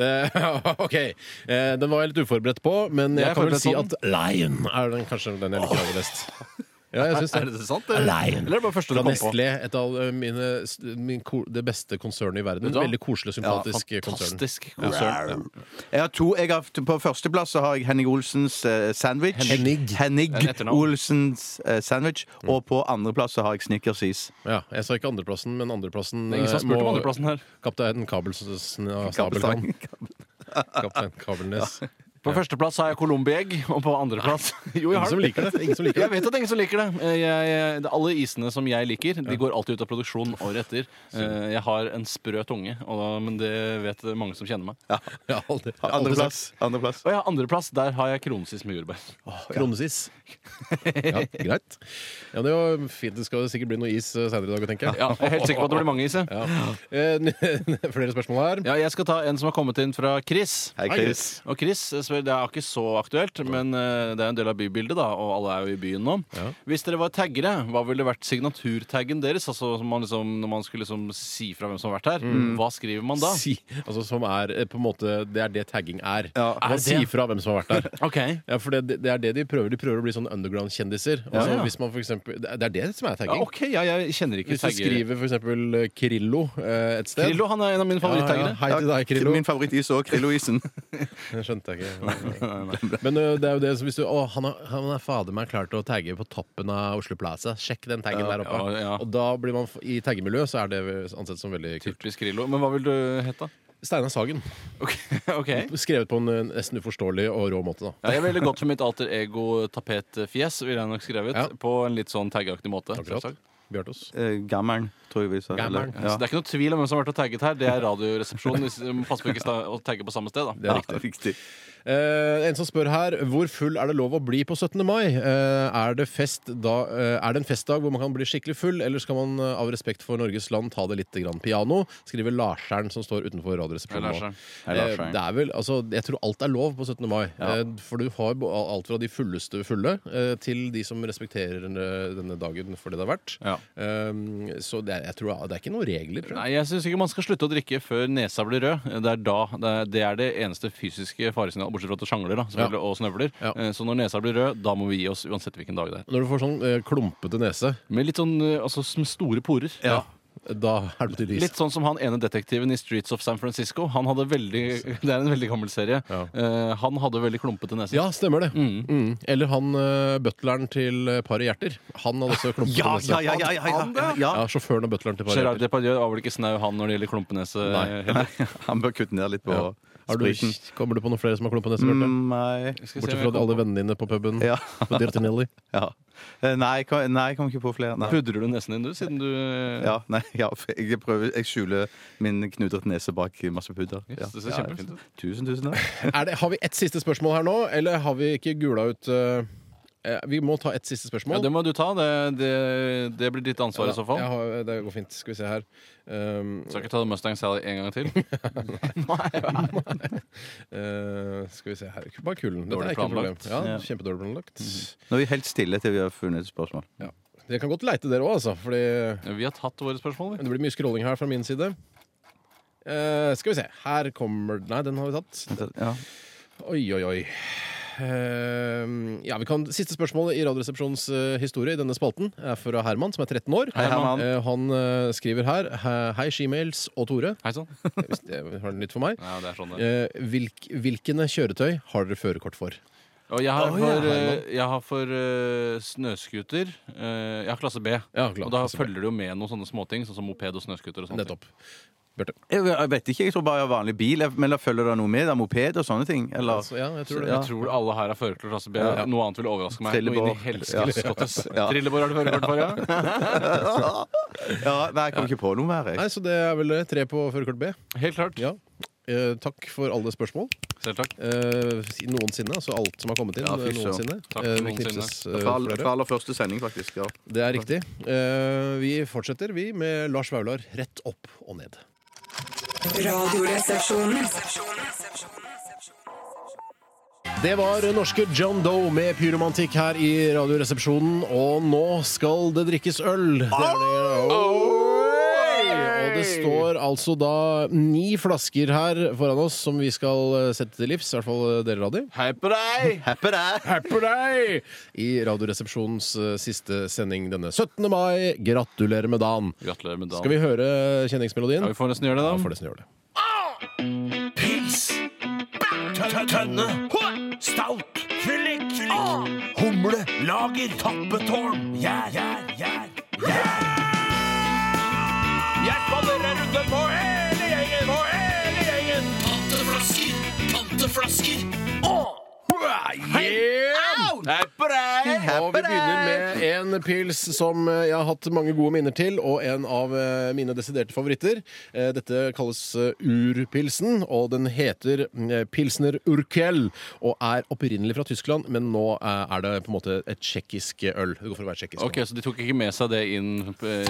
I: det, <laughs> OK. Eh, den var jeg litt uforberedt på, men
B: Jeg
I: jeg,
B: er
I: kan vel
B: forberedt
I: si
B: på
I: at Lion er den, kanskje den jeg liker aller best. <laughs> Ja, jeg syns
B: Er det sant? Eller,
I: Lion.
B: eller er det bare første du
I: Fra
B: kom på?
I: Nestlé, et av eh, mine, min, ko- det beste konsernet i verden.
B: Vet du hva?
I: Veldig koselig, sympatisk konsern.
B: Fantastisk konsern.
J: Jeg har to, jeg har, på førsteplass så har jeg Henning Olsens eh, sandwich.
I: Henning.
J: Henning
B: Det etternavn.
J: Olsens eh, sandwich. Og på andreplass så har jeg Snickersis.
I: Ja, jeg sa ikke andreplassen, men andreplassen
B: Det ingen som har
I: eh,
B: spurt om
I: må-
B: andreplassen her.
I: Kaptein Kabelsnabeltann. Kaptein Kabelnes.
B: På førsteplass har jeg colombiegg, og på andreplass Jo, jeg
I: Ingen
B: har
I: som liker det. Ingen som liker
B: Jeg
I: det.
B: vet at det er ingen som liker det. Eh, Jeg, jeg, det- alle isene som jeg liker, de går alltid ut av produksjon året etter. Eh, Jeg har en sprø tunge, og, da- men det vet mange som kjenner meg.
I: Ja, aldri, aldri
J: Andreplass.
I: sagt.
J: Andreplass.
B: Og ja, andreplass, der har jeg kronesis med jordbær.
I: Kronesis. <laughs> Ja, greit. Ja, det var fint. Det skal sikkert bli noe is eh, senere i dag, tenker jeg.
B: Ja, jeg er helt sikker på at det blir mange is. jeg.
I: Ja. Eh, <laughs> Flere spørsmål her.
B: Ja, jeg skal ta en som har kommet inn fra Chris.
J: Hei, Chris.
B: Og Chris, eh, så det er ikke så aktuelt, men eh, det er en del av bybildet, da, og alle er jo i byen nå.
I: Ja.
B: Hvis dere var taggere, hva ville vært signaturtaggen deres? Altså som man liksom, Når man skulle liksom si fra hvem som har vært her, hva skriver man da?
I: Si, altså som er eh, på en måte Det er det tagging er.
J: Ja.
I: Man
B: Er det?
I: sier fra hvem som har vært der. <laughs>
B: Ok.
I: Ja, for det, det er det de prøver. De prøver å bli sånn underground-kjendiser. Altså,
B: Ja, ja.
I: hvis man for eksempel, det er det som er
B: Ja,
I: tagging.
B: ok, ja, jeg kjenner ikke
I: Hvis du
B: tagger.
I: skriver for eksempel eh, Krillo eh, et sted
B: Krillo han er en av mine.
I: Ja, ja, hei til deg, Krillo.
J: Min favorittis òg, Krillo-isen. <laughs>
I: Det skjønte jeg ikke. <laughs> Men ø, det er jo det som hvis du Å, han har, han har fader meg klart å tagge på toppen av Oslo Plaza. Sjekk den taggen der oppe.
B: ja, ja.
I: Og da blir man f- I taggemiljøet så er det ansett som veldig kult.
B: Typisk Krillo. Men hva vil du hete?
I: Steinar Sagen.
B: Ok, <laughs> ok.
I: Skrevet på en ø, nesten uforståelig og rå måte, da.
B: Ja, jeg ville gått for mitt alter ego tapetfjes, ville jeg nok skrevet.
I: Ja.
B: På en litt sånn taggaktig måte.
I: Akkurat.
B: selvsagt.
I: Bjartos.
J: Eh, Gammeren, tror jeg vi sa. Eller-
B: Så det er ikke noe tvil om hvem som har vært og tagget her. Det er Radioresepsjonen. Hvis- vi må Passe på ikke sta- å tagge på samme sted, da.
I: Det er riktig.
J: riktig.
I: Eh, en som spør her hvor full er det lov å bli på 17. mai. Eh, er, det fest da, eh, er det en festdag hvor man kan bli skikkelig full, eller skal man av respekt for Norges land ta det litt grann piano? Skriver Larseren, som står utenfor Radioresepsjonen nå. Det er vel, altså, jeg tror alt er lov på 17. mai. Eh, for du har alt fra de fulleste fulle til de som respekterer denne dagen for det det har vært.
B: Ja.
I: Så det er, jeg tror, det er ikke noen regler, jeg.
B: Nei, jeg syns ikke man skal slutte å drikke før nesa blir rød. Det er, da, det det er det eneste fysiske faresignalet, bortsett fra at det sjangler da, selvfølgelig, og snøvler.
I: Ja.
B: Eh, Så når nesa blir rød, da må vi gi oss uansett hvilken dag det er.
I: Når du får sånn eh, klumpete nese,
B: Med litt sånn eh, altså, med store porer.
I: ja. da er det på tide is.
B: Litt sånn som han ene detektiven i Streets of San Francisco. Han hadde veldig, <laughs> Det er en veldig gammel serie.
I: Ja.
B: Eh, han hadde veldig klumpete nese.
I: Ja, stemmer det. Mm. Eller han uh, butleren til eh, Paret Hjerter. Han hadde også klumpete <laughs>
J: Ja,
I: nese.
J: ja, ja, ja, ja, ja, ja.
I: Ja, sjåføren og butleren til Paret
B: Gerard
I: Hjerter.
B: Depardieu var vel ikke snau han når det gjelder klumpenese?
I: Nei.
B: eh, heller. <laughs>
J: Han bør kutte ned litt på
I: Ja. Har du, kommer du på noen flere som har klump på Bjarte?
J: Mm, Nei.
I: Bortsett fra alle vennene dine på puben
J: Ja.
I: på Dirtinelli. <laughs>
J: ja. Eh, Nei, kom, nei, jeg kom ikke på flere. Nei.
B: Pudrer du nesen din, du, siden du
J: Ja, nei, <laughs> ja, jeg prøver Jeg skjuler min knudrete nese bak masse pudder.
B: Yes,
J: Ja.
B: det ser
J: Ja,
B: kjempefint ut.
J: Tusen, tusen takk. <laughs>
I: Er det, har vi ett siste spørsmål her nå, eller har vi ikke gula ut eh, eh, Vi må ta ett siste spørsmål.
B: Ja, det må du ta. Det, det, det blir ditt ansvar i så fall.
I: Har, det går fint. Skal vi se her. Um,
B: Skal ikke ta Mustang Sally en gang til. <laughs>
I: eh, skal vi se her. Bare kulden. Dette
B: Dårlig
I: er ikke noe problem. Ja,
J: Ja.
I: Kjempedårlig planlagt.
J: Nå er vi helt stille til vi har funnet et spørsmål.
I: Dere kan godt leite, dere òg, altså. Fordi
B: Vi har tatt våre spørsmål. vi.
I: det blir mye scrolling her fra min side. Uh, skal vi se. Her kommer Nei, den har vi tatt.
J: Ja.
I: Oi, oi, oi. Eh, ja, vi kan, Siste spørsmål i Radioresepsjonens eh, historie i denne spalten er fra Herman, som er 13 år.
J: Hei, Herman.
I: Eh, han eh, skriver her Hei, Shemales og Tore.
B: Hei <laughs> sann.
I: Hvis det var nytt for meg.
B: Ja, det er sånn det.
I: Eh, hvilk, hvilkene kjøretøy har dere førerkort for?
B: Og jeg har for,
J: ja,
B: jeg har for uh, snøscooter Uh, Jeg har klasse B.
I: Ja, klar,
B: og da følger det jo med noen sånne småting, sånn som moped og snøscooter. og.
I: Nettopp. Bjarte.
J: Jeg, jeg vet ikke, jeg tror bare jeg har vanlig bil. Jeg- Men da følger det noe med? Da, moped og sånne ting? Eller?
I: Altså, ja, jeg tror det.
B: Jeg tror alle her har førerkort klasse B.
J: Ja.
B: Noe annet vil overraske meg.
J: Trillebår.
B: Noe inn i helskottes.
J: Ja.
B: Trillebår har du førerkort for, ja?
J: ja, nei, jeg kommer ikke på noe mer. Jeg.
I: Nei, Så det er vel det. Tre på førerkort B.
B: Helt klart.
I: Ja. Eh, takk for alle spørsmål.
B: Selv takk.
I: Eh, noensinne. Altså alt som har kommet inn.
J: Ja, fy
I: eh,
J: søren.
I: noensinne.
B: Takk
I: Eh, det
B: noensinne.
I: knipses, eh,
J: Fra,
I: flere.
J: fra aller første sending, faktisk. ja
I: Det er riktig. Eh, vi fortsetter, vi, med Lars Vaular rett opp og ned.
H: Radioresepsjonen.
I: Det var norske John Doe med pyromantikk her i Radioresepsjonen, og nå skal det drikkes øl. Det er det. Oi! Det står altså da ni flasker her foran oss som vi skal eh, sette til livs, i hvert fall deler dere, Radi.
B: Hei på deg!
J: Happy der!
I: Happy day! I Radioresepsjonens eh, siste sending denne 17. mai. Gratulerer med dagen.
B: Gratulerer med dagen.
I: Skal vi høre kjenningsmelodien?
B: Ja, vi får nesten gjøre det, da.
I: Ja, vi får nesten gjøre det.
M: Pils. Tønne. Stout. Fyllik. Humle. Lager. Tappetårn. Gjær. Gjær. Gjær. Panteflasker. Åh.
I: Yeah!
M: Hei på deg.
I: Og vi begynner med en pils som jeg har hatt mange gode minner til, og en av eh, mine desiderte favoritter. Eh, Dette kalles eh, Urpilsen, og den heter Pilsner Urkel, og er opprinnelig fra Tyskland, men nå er det på en måte et tsjekkisk øl. Det går for å være tsjekkisk. nå.
B: Ok, Så de tok ikke med seg det inn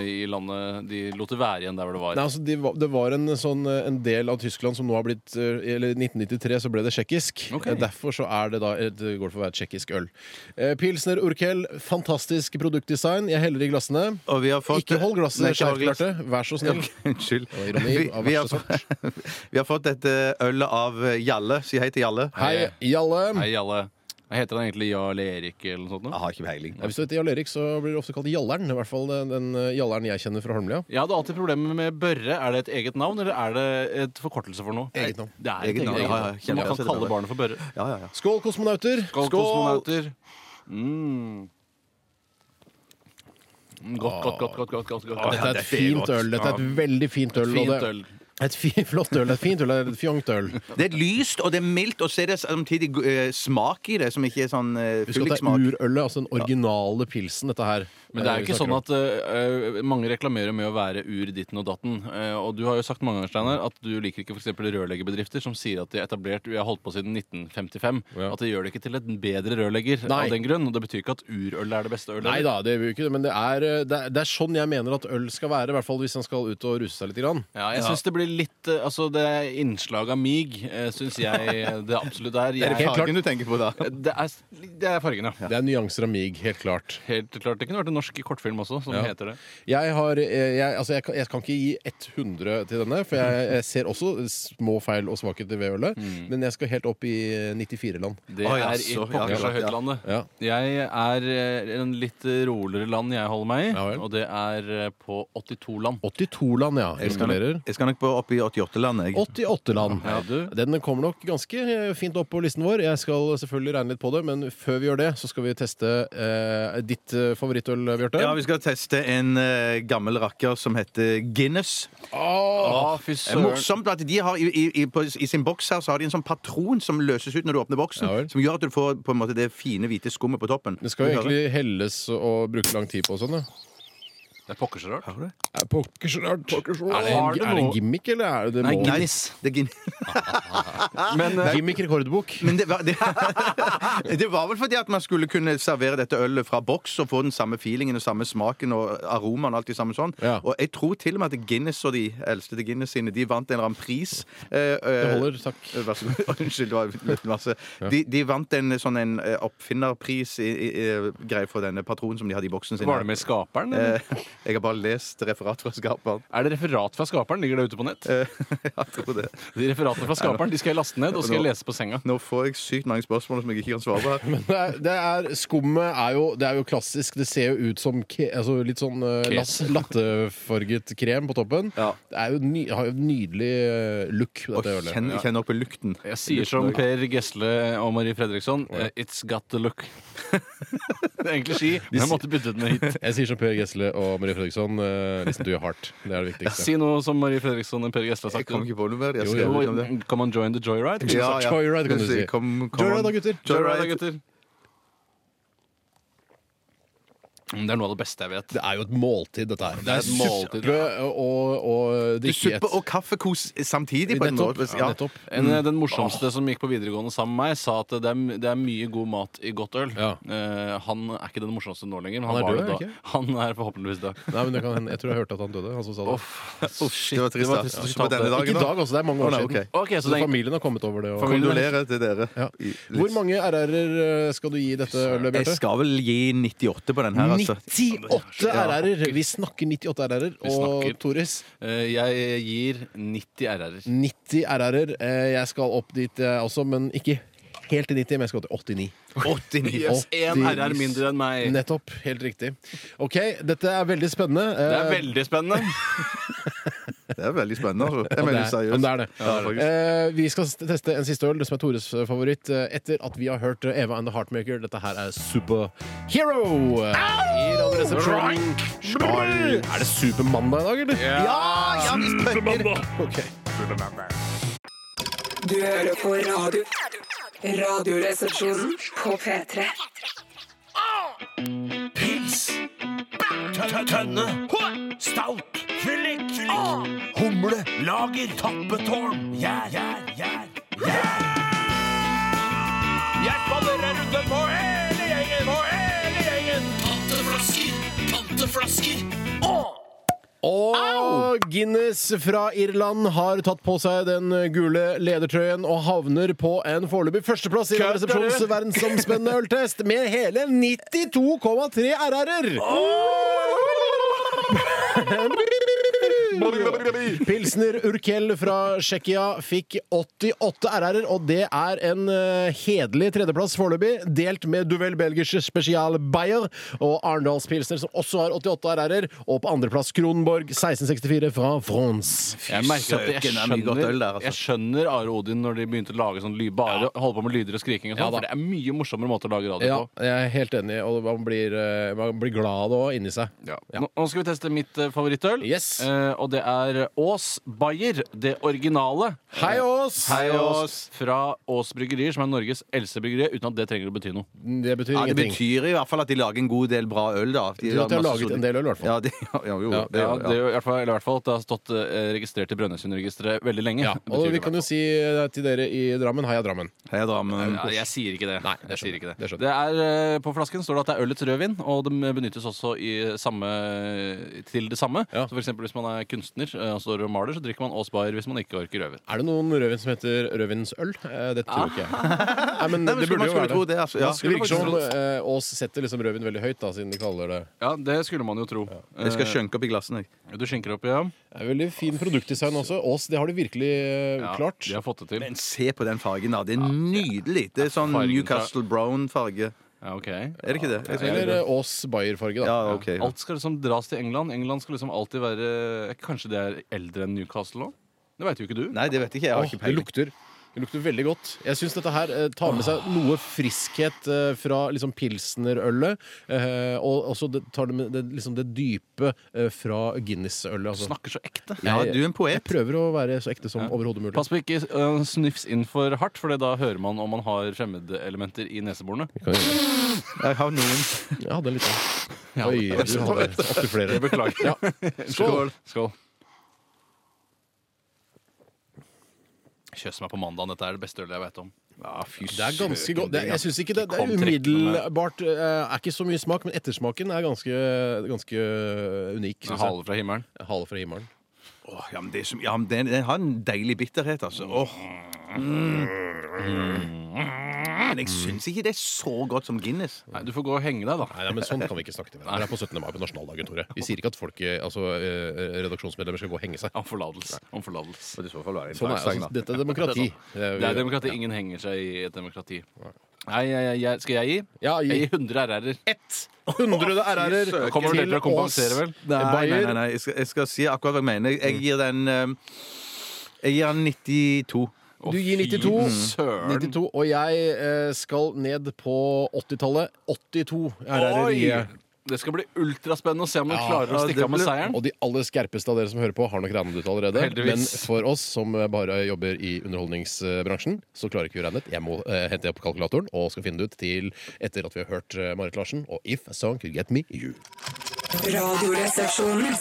B: i landet? De lot det være igjen der hvor det var?
I: Nei, altså, de, det var en, sånn, en del av Tyskland som nå har blitt Eller i 1993 så ble det tsjekkisk.
B: Ok.
I: Eh, Derfor så er det da det går det for å være tsjekkisk øl. Eh, Pilsner Urkel, fantastisk produktdesign. Jeg heller i glassene.
J: Og vi har fått
I: Ikke hold glasset
J: Nei, ikke hold glass.
I: Vær så snill.
J: Ja, <laughs> Unnskyld.
I: Ironi
J: Vi, <laughs> vi, har, fått- vi har fått dette ølet av Jalle. Si hei til Jalle.
I: Hei, Jalle.
B: Hei, alle. Heter han egentlig Jarl Erik eller noe sånt?
J: Jeg har ikke peiling.
I: Ja, hvis du heter Jarl Erik, så blir det ofte kalt Jalleren. I hvert fall den, den eh, Jalleren jeg kjenner fra Holmlia.
B: Jeg hadde alltid problemer med Børre. Er det et eget navn, eller er det et forkortelse for noe?
I: Eget navn.
B: Det er et
J: Eget
B: eget
J: navn, ja, ja,
B: man kan kalle barnet for Børre.
J: Ja, ja, ja.
I: Skål, kosmonauter.
B: Skål, kosmonauter. Mm. Godt, godt, godt. godt, godt, godt, godt.
I: Dette er et fint øl. Dette er et veldig fint øl. og
B: Fint
I: det-
B: øl.
I: Et fi, <laughs> flott øl. Et fint øl. Et fjongt øl.
J: Det er lyst, og det er mildt, og så er det samtidig eh, smak i det, som ikke er sånn uh,
I: Husk at det er urølet, altså den originale pilsen, dette her.
B: Men det er jo ikke sånn at uh, mange reklamerer med å være ur ditten og datten. Uh, og du har jo sagt mange ganger Steiner, at du liker ikke f.eks. rørleggerbedrifter som sier at de er etablert Vi har holdt på siden 1955. At det gjør det ikke til en bedre rørlegger
I: Nei.
B: av den grunn. Og det betyr ikke at urøl er det beste ølet.
I: Nei da, det gjør vi ikke det. Men det er, det, er, det er sånn jeg mener at øl skal være. I hvert fall hvis han skal ut og ruse seg litt. Grann.
B: Ja, jeg synes det blir litt Altså, det er innslag av mig, syns jeg <laughs> det absolutt er.
J: Jeg, det
B: er
J: fargen du tenker på da?
B: Det er, det er fargen, ja.
I: Det er nyanser av mig, helt klart.
B: Helt klart. Det kunne vært en norsk kortfilm også, som
I: Ja.
B: heter det.
I: Jeg, har, eh, jeg, altså jeg, kan, jeg kan ikke gi 100 til denne, for jeg, jeg ser også små feil og svakheter ved ølet. Men jeg skal helt opp i 94-land.
B: Det er i pokker så høyt landet.
I: Ja.
B: Jeg er eh, en litt roligere land jeg holder meg i, og det er eh, på 82 land.
I: 82 land, ja.
J: Jeg skal, jeg skal nok på opp i 88-land, jeg.
I: 88 land.
B: Ja, du.
I: Den kommer nok ganske eh, fint opp på listen vår. Jeg skal selvfølgelig regne litt på det, men før vi gjør det, så skal vi teste eh, ditt eh, favorittøl, Bjarte.
J: Ja, Vi skal teste en eh, gammel rakker som heter Guinness.
B: Åh, fy
J: Det er
B: søren.
J: morsomt at de har i, i, i, på, I sin boks her så har de en sånn patron som løses ut når du åpner boksen.
I: Ja vel.
J: som gjør at du får på en måte det fine, hvite skummet på toppen.
I: Det skal jo egentlig helles og bruke lang tid på og sånn, ja.
B: Det er pokker så rart.
I: Er det Pokker så rart. Er det, en, er det en gimmick, eller er det det
B: Nei,
I: må-
B: Guinness.
J: Det er Guinness. <laughs>
B: Men eh,
I: Gimmick rekordbok.
J: Men det var, det, <laughs> det var vel fordi at man skulle kunne servere dette ølet fra boks og få den samme feelingen og samme smaken og aromaen og alt det samme sånn.
I: Ja.
J: Og jeg tror til og med at Guinness og de eldste til Guinness sine, de vant en eller annen pris. Eh,
I: Det
J: eh,
I: holder, takk.
J: Vær så god. <laughs> Unnskyld, det var litt masse. De, de vant en sånn en eh, oppfinnerpris i, i, i, greie for denne patronen som de hadde i boksen sin.
B: Var det med skaperen? eller?
J: Eh, jeg har bare lest referat fra skaperen.
B: Er det referat fra skaperen? Ligger det ute på nett?
J: Eh, <laughs> jeg tror det.
B: De referatene fra skaperen de skal jeg laste ned og skal jeg lese på senga.
J: Nå får jeg sykt mange spørsmål som jeg ikke kan svare på her. <laughs>
I: Men det er, det er, skummet er jo, det er jo klassisk. Det ser jo ut som ke, altså litt sånn uh, lattefarget krem på toppen.
J: Ja.
I: Det er jo ny, har jo nydelig eh, look,
J: Og
I: dette og
J: kjenn, kjenn opp i lukten.
B: Jeg sier som Per Gesle og Marie Fredriksson It's got the look. Det er egentlig ski, men jeg måtte bytte den med hit.
I: Jeg sier som Per Gessle og Marie Fredriksson. Uh, listen to your heart. Det er det viktigste.
B: Si noe som Marie Fredriksson og Per Gessle har
J: Jeg
B: sagt.
J: kom ikke på noe mer. Jeg
I: Jo, jo,
J: det.
B: Come on, join the joyride.
J: Ja, ja.
I: Joyride kan du si. Joyride da, gutter.
B: Joyride, gutter. Mm, Det er noe av det beste jeg vet.
I: Det er jo et måltid, dette her. Det er
B: et måltid.
I: suppe og, og drikke
J: suppe og kaffekos samtidig på en
I: Nettopp.
J: måte.
I: Ja, nettopp.
B: En, Den morsomste som gikk på videregående sammen med meg, sa at det er, det er mye god mat i godt øl.
I: Ja.
B: Uh, han er ikke den morsomste nå lenger. men
I: Han er
B: var
I: død, er
B: da.
I: ikke? <laughs>
B: Han er forhåpentligvis død.
I: Nei, men det kan. Jeg tror jeg hørte at han døde. Han som sa det.
B: Uff, shit,
J: Det var trist, da.
B: trist Ja.
J: denne dagen,
I: Ikke i dag, altså. Det er mange år siden.
J: Okay.
B: Ok, så
I: Så
B: det er
I: familien har kommet over det. Og...
J: Kondolerer til dere.
I: Ja. Hvor mange RR-er skal du gi dette ølet,
J: Jeg skal vel gi 98 på den her.
I: 98 RR-er! Vi snakker 98 RR-er.
B: Vi
I: Og
B: snakker.
I: Toris,
B: Eh, jeg gir 90 RR-er.
I: 90 RR-er. Eh, Jeg skal opp dit jeg også, men ikke helt til 90, men jeg skal til 89.
J: 89.
B: Yes, én
I: 80.
B: RR mindre enn meg.
I: Nettopp. Helt riktig. OK, dette er veldig spennende.
B: Det er
I: Eh,
B: veldig spennende. <laughs>
J: Det er veldig spennende. Altså. Jeg mener
I: er-
J: seriøst.
I: det er det.
J: Ja.
I: Eh, vi skal teste en siste øl, det som er Tores favoritt, eh, etter at vi har hørt eh, Eva and the Heartmaker. Dette her er Superhero! I Radioresepsjonen. Er det Supermandag i dag, eller?
J: Ja, ja, Supermandag. Okay.
I: Ok.
H: Du hører på radio. Radioresepsjonen på P3.
M: Pils. Tønne. Stout. Fyllik. Humle. Lager. Tappetårn. Gjær, gjær, gjær. Hjertballer er runde på hele gjengen, på hele gjengen. Panteflasker. Panteflasker.
I: Og Guinness fra Irland har tatt på seg den gule ledertrøyen og havner på en foreløpig førsteplass i resepsjonens verdensomspennende øltest med hele 92,3 RR-er! <laughs> Pilsner Urkel fra Tsjekkia fikk 88 RR-er, og det er en eh, hederlig tredjeplass foreløpig, delt med Duvel Belgische Spesial Bayer og Arendals Pilsner, som også har 88 RR-er, og på andreplass Kronborg 1664 fra France.
B: Jeg merker at jeg
J: søken, det er mye godt
B: skjønner,
J: øl der, altså.
B: jeg skjønner Are Odin når de begynte å lage sånn lyd, bare holde på med lyder og skriking og sånn,
I: Ja da.
B: for det er mye morsommere måter å lage radio
I: Ja,
B: på.
I: jeg er helt enig, og man blir, eh, man blir glad òg inni seg.
B: Nå, nå skal vi teste mitt eh, favorittøl.
I: Yes.
B: Eh, og det er Ås Bayer, det originale.
I: Hei, Ås!
B: Hei, Ås! Fra Ås Bryggerier, som er Norges eldste bryggeri, uten at det trenger å bety noe.
I: Det betyr
J: Ja, det
I: ingenting.
J: betyr i hvert fall at de lager en god del bra øl, da.
I: De tror at de har
J: masse
I: laget en del øl, i hvert fall.
J: Ja, de, <laughs> ja, jo,
B: Ja,
J: det,
B: ja,
J: ja.
B: det er jo i hvert fall, eller i hvert fall at det har stått eh, registrert i Brønnøysundregisteret veldig lenge.
I: Ja, <laughs> og
B: betyr
I: vi kan jo si eh, til dere i Drammen Heia Drammen.
J: Heia Drammen.
B: Ja, jeg sier ikke det. Jeg sier ikke det.
I: Det skjønner
B: Det er, eh, på flasken står det at det er ølets rødvin, og det benyttes også i samme, til det samme.
I: Ja.
B: Så for eksempel hvis man er kunstner altså står og maler, så drikker man Bayer hvis man ikke orker rødvin.
I: Er det noen rødvin som heter rødvinsøl? Eh, Det tror ikke jeg. Nei, men
J: Nei, <laughs> men
I: det
J: skulle-
I: burde
J: man
I: jo være
J: det. det, altså, ja.
I: Det virker som
B: Skulle faktisk
I: eh, setter liksom rødvin veldig høyt, da, siden de kaller det
B: Ja, det skulle man jo tro.
J: Jeg skal skjønke opp i glassene.
B: Eh, Du skjenker opp, ja.
I: Det er veldig fin produktdesign også. Ås, det har de virkelig eh,
B: ja.
I: klart.
B: De har fått det til.
J: Men se på den fargen, da. Det er nydelig. Det er sånn Newcastle Brown-farge.
B: Ja, ok.
J: Er det ikke det? Jeg
I: Eller
J: det.
I: eh, Ås Bayer-farge, da.
J: Ja, ok.
B: Alt skal liksom dras til England. England skal liksom alltid være Kanskje det er eldre enn Newcastle nå? Det veit jo ikke du.
J: Nei, det vet jeg ikke. Jeg har
I: Åh,
J: ikke
I: det
J: peiling.
I: lukter det lukter veldig godt. Jeg syns dette her eh, tar med seg noe friskhet eh, fra liksom pilsnerølet. Eh, og også det, tar det med det, liksom det dype eh, fra Guinness-ølet. Altså.
B: Snakker så ekte.
J: Ja, du er en poet.
I: Jeg prøver å være så ekte som overhodet mulig.
B: Pass på ikke uh, snufs inn for hardt, for da hører man om man har fremmedelementer i neseborene.
J: Jeg har noen.
I: Jeg hadde en liten. Oi, du hadde opptil flere.
B: Beklager.
I: Ja.
B: Skål. Skål. Kjøss meg på mandagen. Dette er det beste ølet jeg vet om.
J: Ja, fy
I: Det er ganske godt. Det, jeg synes ikke det, det er umiddelbart eh, er ikke så mye smak, men ettersmaken er ganske, ganske unik. synes jeg.
B: Hale fra himmelen.
I: Hale fra himmelen.
J: Åh, ja, men det er som, ja, men den, den har en deilig bitterhet, altså. Åh. Mm. Men jeg syns ikke det er så godt som Guinness.
B: Nei, Du får gå og henge deg, da.
I: Nei, nei, men Sånn kan vi ikke snakke til hverandre. Det er på 17. mai på nasjonaldagen, Tore. Vi sier ikke at folk, eh, altså, eh, redaksjonsmedlemmer skal gå og henge seg.
B: Om forlatelse. Om forlatelse.
J: I så fall være en
I: Sånn er, altså,
J: da.
I: dette er demokrati.
B: Det er demokrati. Ingen henger seg i et demokrati. Nei, jeg, jeg, jeg, skal jeg gi?
I: Ja, gi.
B: Jeg gir 100 RR-er.
I: 100 RR-er
B: Da kommer dere til å kompensere, vel?
J: Nei, nei,
I: Bayer.
J: nei, nei. Jeg, skal, jeg skal si akkurat hva jeg mener. Jeg gir den eh, Jeg gir den 92.
I: Du gir 92.
B: Søren.
I: 92 og jeg eh, skal ned på 80-tallet. 82 RR-er gir jeg.
B: Det skal bli ultraspennende å se om
I: Ja,
B: klarer å stikke av med seieren.
I: Og de aller skerpeste av dere som hører på, har nok regnet ut allerede.
B: Heldigvis.
I: Men for oss som bare jobber i underholdningsbransjen, så klarer ikke vi å regne ut. Jeg må eh, hente opp kalkulatoren og skal finne det ut til etter at vi har hørt eh, Marit Larsen og If a Song Could Get Me You.
H: Radioresepsjonen.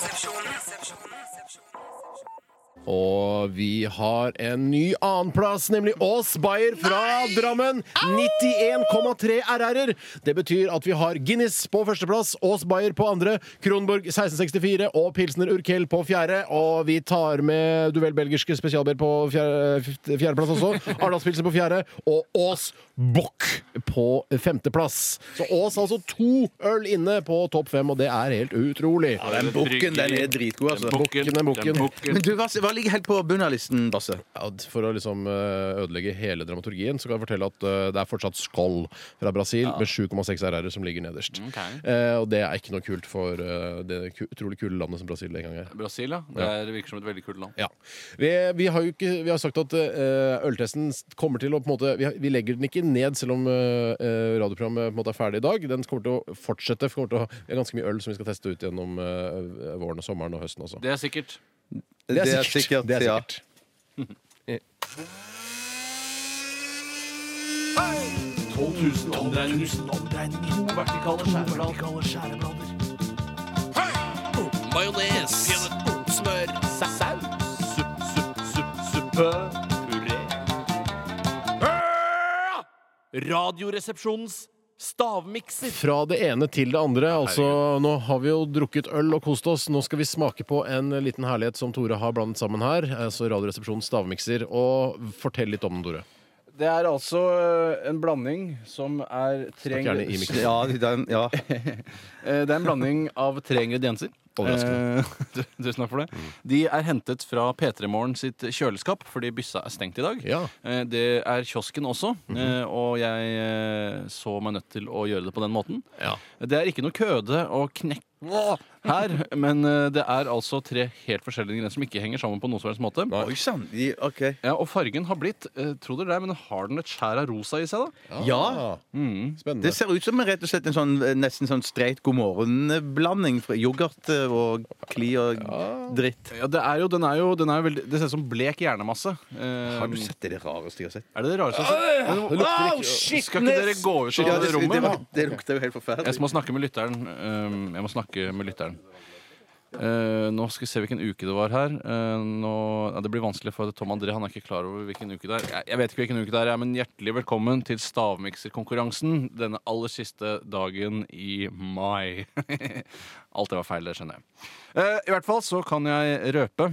I: Og vi har en ny annenplass, nemlig Ås Bayer fra Drammen. 91,3 RR-er. Det betyr at vi har Guinness på førsteplass, Ås Bayer på andre, Kronborg 1664 og Pilsner Urkel på fjerde. Og vi tar med Duell belgiske spesialbær på fjerde, fjerdeplass også. <laughs> Arendalspilsen på fjerde. Og Ås Bock på femteplass. Så Ås har altså to øl inne på topp fem, og det er helt utrolig.
J: Ja, Den bukken den er dritgod, altså.
I: Bukken den bukken.
J: Men du, hva, hva ligger helt på bunnen av listen, Basse?
I: Ja, for å liksom eh, ødelegge hele dramaturgien, så kan jeg fortelle at eh, det er fortsatt Skoll fra Brasil med 7,6 RR som ligger nederst.
B: Okay.
I: Eh, og det er ikke noe kult for eh, det utrolig kule landet som Brasil en gang er.
B: Brasil, ja. Det er, virker som et veldig kult land.
I: Ja. Vi, vi har jo ikke Vi har sagt at øltesten kommer til å på en måte vi, vi legger den ikke ned selv om eh, eh, radioprogrammet på en måte er ferdig i dag. Den kommer til å fortsette. for Kommer til å, ha ganske mye øl som vi skal teste ut gjennom eh, våren og sommeren og høsten også.
B: Det er sikkert.
I: Det er sikkert. Det er
J: ja.
I: sikkert.
M: 12 000 omdreininger. To vertikale skjæreblader. Majones. Smør. Saus. Supp, supp, supp, suppe. Radioresepsjonens stavmikser.
I: Fra det ene til det andre. Altså, nå har vi jo drukket øl og kost oss. Nå skal vi smake på en liten herlighet som Tore har blandet sammen her. Altså Radioresepsjonens stavmikser. Og fortell litt om den, Tore.
B: Det er altså eh, en blanding som er tre
I: Snakk gjerne i mikrofonen.
J: Ja, den, ja. <laughs>
B: Eh, Det er en blanding av tre ingredienser.
I: Overraskende.
B: Eh, <laughs> Tusen takk for det. De er hentet fra P3 Morgen sitt kjøleskap, fordi byssa er stengt i dag.
I: Ja.
B: Eh, Det er kiosken også, eh, og jeg eh, så meg nødt til å gjøre det på den måten.
I: Ja.
B: Det er ikke noe køde å knekke her. Men eh, det er altså tre helt forskjellige ingredienser som ikke henger sammen på noen som helst måte.
J: Oi sann. de- OK.
B: Ja, og fargen har blitt eh, Tro det, men har den et skjær av rosa i seg, da?
J: Ja.
B: Mm.
I: Spennende.
J: Det ser ut som rett og slett en sånn eh, nesten sånn streit god morgen-blanding fra yoghurt eh, og kli og dritt.
B: Ja, det er jo, den er jo, den er jo veldig, Det ser ut som blek hjernemasse. Eh,
J: Har du sett det, det rareste jeg har sett?
B: Er det det rareste jeg har sett? Men, Au, Skal ikke dere gå ut av
J: Ja, det, det,
B: rommet?
J: det, det lukter jo helt forferdelig.
B: Jeg må snakke med lytteren. Um, jeg må snakke med lytteren. Eh, nå skal vi se hvilken uke det var her. Uh, nå, ja, det blir vanskelig for Tom André. Han er ikke klar over hvilken uke det er. Jeg, jeg vet ikke hvilken uke det er, men Hjertelig velkommen til stavmikserkonkurransen denne aller siste dagen i mai. <laughs> Alt det var feil, det skjønner jeg. Uh, I hvert fall så kan jeg røpe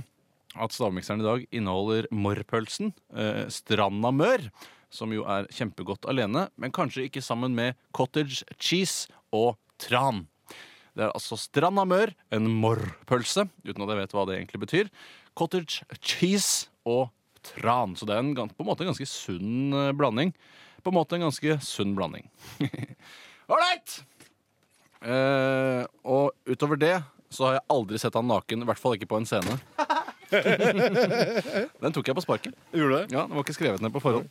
B: at stavmikseren i dag inneholder morrpølsen, eh, stranda mør, som jo er kjempegodt alene, men kanskje ikke sammen med cottage cheese og tran. Det er altså stranda mør, en morrpølse, uten at jeg vet hva det egentlig betyr, cottage cheese og tran. Så det er en, på en måte en ganske sunn eh, blanding. På en måte en ganske sunn blanding. <laughs> Ålreit! Eh, og utover det så har jeg aldri sett han naken, i hvert fall ikke på en scene. <laughs> Den tok jeg på sparket.
I: Gjorde du det?
B: Ja, Den var ikke skrevet ned på forhånd.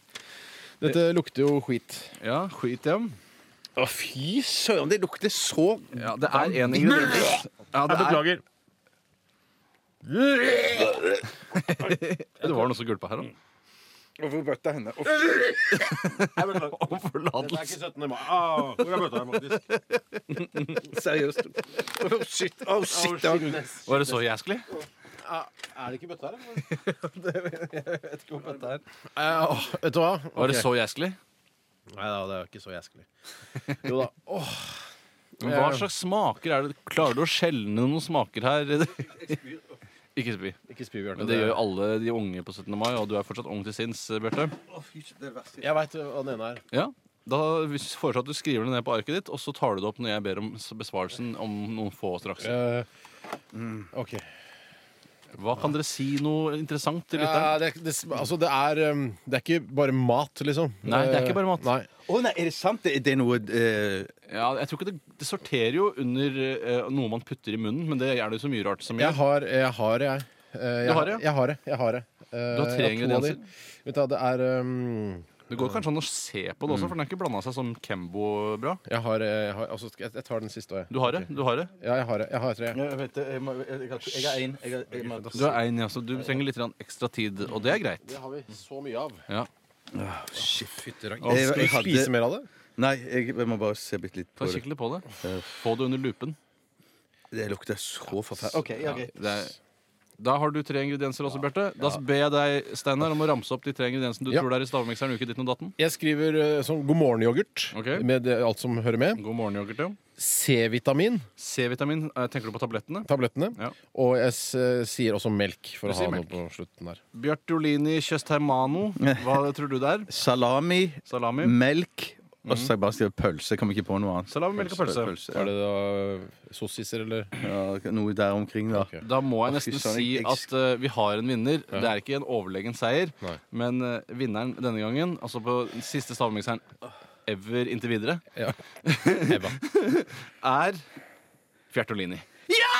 I: Dette lukter jo skit.
B: Ja, skit, ja.
J: Å, fy søren, det lukter så
B: Ja, det er én ingrediens. Ja, det
I: Jeg
B: er,
I: beklager.
B: det var noe som gulpa her, da.
J: Hvorfor bøtta henne? Å,
B: Om forlatelse. <laughs>
I: ikke 17. mai. Ah, hvor er bøtta faktisk? <laughs>
J: seriøst. Å, shit. Å, shit. ja.
B: Var det så jæsklig?
I: Er det ikke bøtte her? <laughs>
B: Jeg vet ikke hvor bøtta er.
I: Uh, vet du hva?
B: Var det så jæsklig?
I: Nei da, det er ikke så jæsklig. Jo da. <laughs> Åh.
B: Men hva slags smaker er det? Klarer du å skjelne noen smaker her? Ikke spy. <laughs>
I: Ikke spy, Bjarte.
B: Men det gjør jo alle de unge på 17. mai, og du er fortsatt ung til sinns, Bjarte.
I: Jeg veit hva den ene er.
B: Ja. Da foreslår jeg at du skriver det ned på arket ditt, og så tar du det opp når jeg ber om besvarelsen om noen få straks.
I: Eh, OK.
B: Hva kan dere si noe interessant til
I: Ja, det, det, altså, det er um, Det er ikke bare mat, liksom.
B: Nei, det er ikke bare mat.
I: Nei.
J: Å, nei, er det sant? Er det noe eh,
B: Ja, jeg tror ikke det, det sorterer jo under eh, noe man putter i munnen, men det er det jo så mye rart som
I: Jeg
B: gjør.
I: har, jeg har, jeg. Eh, jeg
B: Du har det, ja?
I: Jeg har det. Jeg har det. Eh,
B: Du har tre
I: jeg de.
B: ingredienser.
I: Vet du, hva, det er um,
B: Det går kanskje an å se på det også, for den er ikke blanda seg som Kembo bra.
I: jeg, har, eh, jeg, har, altså, jeg, jeg tar den siste òg.
B: Du har det? Du har det?
I: Ja, jeg har det. Jeg har tre.
J: Jeg vet det. Jeg, må, jeg, jeg, jeg er én. Jeg, har- jeg, må-
B: Du er en, ja, så du trenger litt grann ekstra tid, og det er greit.
I: Det har vi så mye av.
B: Ja.
I: Fytti
J: Jeg- jeg
I: Skal vi
J: hadde-
I: spise mer av det?
J: Nei, jeg, jeg må bare se bitte litt
B: Ta
J: på det.
B: Kikk litt på det. Få det under lupen.
J: Det lukter så forferdelig. OK, ja, greit.
B: Det er, da har du tre ingredienser også, Bjarte. Da ber jeg deg, Steiner, om å ramse opp de tre ingrediensene du
I: Ja.
B: tror det er i stavmikseren uke ditt og datten.
I: Jeg skriver eh, sånn God morgen-yoghurt
B: Ok.
I: med det, alt som hører med.
B: God morgen, yoghurt. Ja.
I: C-vitamin,
B: C-vitamin. eh, Tenker du på tablettene?
I: tablettene.
B: Ja.
I: Og jeg s sier også melk, for
B: Du
I: å
B: sier
I: ha noe
B: melk.
I: på slutten der.
B: Bjartolini Tjøstheimano. Hva <laughs> tror du det er?
J: Salami,
B: Salami.
J: melk og så har jeg bare skrevet pølse. Kom ikke på noe annet.
B: Salami, melk og pølse.
I: Er det da sossiser, eller?
J: Ja, noe der omkring, da.
I: Okay.
B: Da må jeg nesten si
J: jeg-
B: at uh, vi har en vinner. Det er ikke en overlegen seier,
I: Nei.
B: men uh, vinneren denne gangen, altså på siste stavmikseren ever inntil videre,
I: Ja. <laughs>
B: Er Fjertolini.
J: Ja,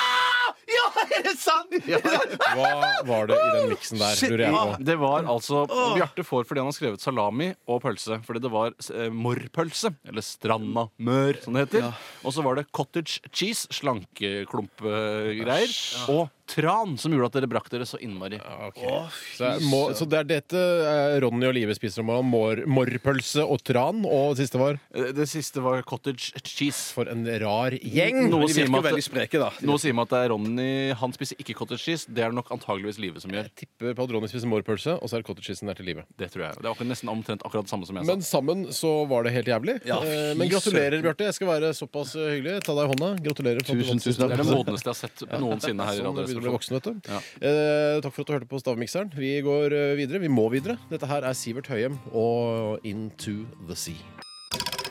J: er det sant?! <laughs>
I: Hva var det i den miksen der,
J: Shit,
I: lurer jeg på.
B: Det var altså Bjarte får fordi han har skrevet salami og pølse. Fordi det var eh, morrpølse, eller stranda mør, som det heter. Og så var det cottage cheese, slankeklumpgreier, og tran, som gjorde at dere brakk dere så innmari.
I: Så, jeg må, så det er dette eh, Ronny og Live spiser om morgenen. Mor, morrpølse og tran. Og det siste var
B: Eh, Det siste var cottage cheese.
I: For en rar gjeng!
B: Noe
J: De
B: sier,
J: virker
B: at,
J: veldig
B: at,
J: spreke, da.
B: noe sier meg at det er Ronny Han spiser ikke cottage cheese. Det er det nok antageligvis Live som gjør.
I: Jeg tipper på at Ronny spiser morrpølse, og så er det cottage cheesen der til Live.
B: Det tror jeg. Det er nesten omtrent akkurat det samme som jeg sa.
I: Men sammen så var det helt jævlig.
J: Ja,
I: Eh, Men gratulerer. Bjarte. Jeg skal være såpass hyggelig. Ta deg i hånda. Gratulerer.
J: Tusen, tusen
B: det er det modneste jeg har sett noensinne her i <laughs>
I: du begynner å bli voksen, vet du.
B: Ja.
I: Eh, takk for at du hørte på Stavmikseren. Vi går eh, videre. Vi må videre. Dette her er Sivert Høyem og Into the Sea.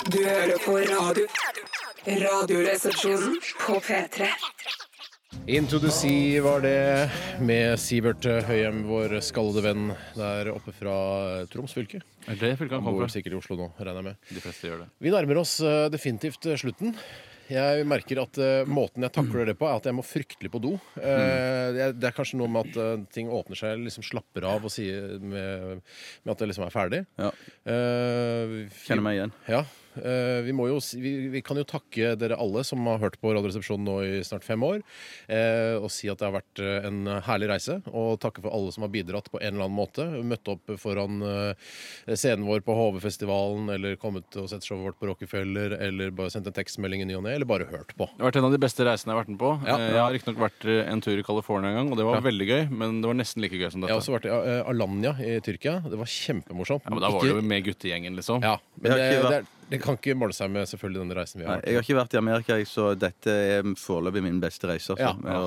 H: Du hører på radio. Radioresepsjonen på P3.
I: Into the Sea var det med Sivert Høyem, vår skallede venn der oppe fra Troms fylke.
B: Er det fylket han
I: kommer
B: fra?
I: sikkert i Oslo nå, regner jeg med.
B: De fleste gjør det.
I: Vi nærmer oss eh, definitivt eh, slutten. Jeg merker at uh, måten jeg takler det på, er at jeg må fryktelig på do. Uh, det, er, det er kanskje noe med at uh, ting åpner seg, liksom slapper av og sier med, med at det liksom er ferdig. Eh,
J: Kjenner meg igjen.
I: Ja. Eh, vi, må jo, vi, vi kan jo takke dere alle som har hørt på Radioresepsjonen nå i snart fem år, eh, og si at det har vært eh, en herlig reise. Og takke for alle som har bidratt på en eller annen måte. Møtt opp foran scenen vår på HV-festivalen, eller kommet og sett showet vårt på Rockefeller, eller bare sendt en tekstmelding i ny og ne, eller bare hørt på.
B: Det har vært en av de beste reisene jeg har vært med på.
I: Ja.
B: Jeg har riktignok vært en tur i California en gang, og det var
I: Ja.
B: veldig gøy. Men det var nesten like gøy som
I: Jeg
B: dette.
I: har også vært i Alanya i Tyrkia. Det var kjempemorsomt.
B: Ja, men Da var
I: Ikke-
B: jo med guttegjengen, liksom.
I: Ja, men det, det, er, det kan ikke måle seg med selvfølgelig denne reisen vi har.
J: Nei, jeg har ikke vært i Amerika, jeg, så dette er foreløpig min beste reise. Altså,
I: Ja.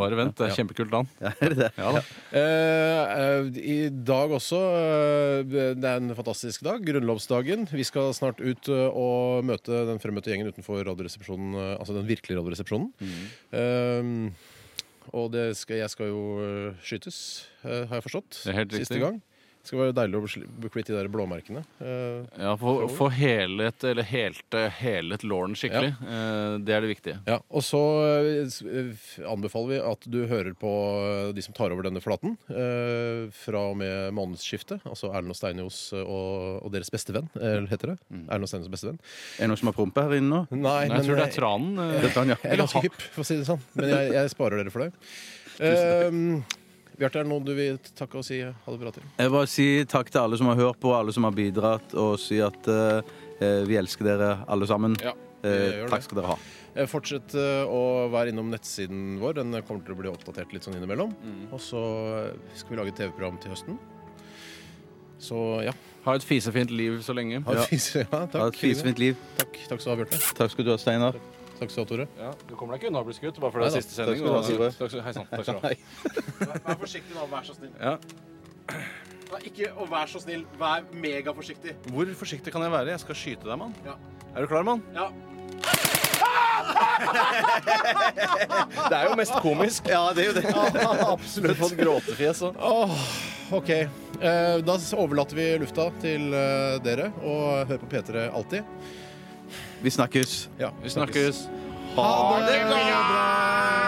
B: Bare vent, det er kjempekult land.
J: Ja, er det det?
B: Ja da.
I: Eh, uh, I dag også uh, Det er en fantastisk dag. Grunnlovsdagen. Vi skal snart ut og møte den fremmøtte gjengen utenfor Radioresepsjonen, altså den virkelige Radioresepsjonen. Eh, og det skal, jeg skal jo skytes, har jeg forstått.
B: Det er helt
I: Siste gang. Det skal være deilig å bli bli kvitt de der blåmerkene. Eh,
B: Ja, Få helet, eller helte, helet låren skikkelig. Eh, Det er det viktige.
I: Ja, og så eh, anbefaler vi at du hører på eh, de som tar over denne flaten eh, fra og med månedsskiftet. Altså Erlend og Steinjos eh, og, og deres bestevenn, eh, heter det. Erlend og Steinjos bestevenn.
J: Er det noen som har prompe her inne nå?
I: Nei,
B: Nei, jeg tror det er tranen.
J: Det er Tanja.
I: Jeg er ganske hypp, for å si det sånn. Men jeg, jeg sparer dere for det. <laughs> Uh, Bjarte, er det noe du vil takke og si ha det bra til?
J: Jeg vil bare si takk til alle som har hørt på, alle som har bidratt, og si at uh, vi elsker dere alle sammen.
I: Ja, det.
J: takk skal dere ha.
I: Fortsett å være innom nettsiden vår. Den kommer til å bli oppdatert litt sånn innimellom. Og så skal vi lage et TV-program til høsten. Så ja.
B: Ha et fisefint liv så lenge.
I: Ha et fise, <laughs> ja, takk.
J: Ha et fisefint liv.
I: Takk, takk skal du ha, Bjarte.
J: Takk skal du ha, Steinar.
I: Takk skal du ha, Tore.
B: Ja, du kommer deg ikke unna å bli skutt bare fordi det er siste sending.
J: Takk skal du ha.
B: Takk skal- Hei sann. Takk skal du ha.
I: Vær forsiktig nå, vær så snill.
B: Ja.
I: Ikke å være så snill, vær megaforsiktig.
B: Hvor forsiktig kan jeg være? Jeg skal skyte deg, mann.
I: Ja.
B: Er du klar, mann?
I: Ja. <laughs>
B: Det er jo mest komisk.
J: Ja, det er jo det. <laughs>
B: Absolutt. Fått gråtefjes og
I: Oh, OK. Eh, da overlater vi lufta til eh, dere, og hør på P3 alltid.
J: Vi snakkes.
I: Ja,
B: Vi snakkes.
I: Ha det bra!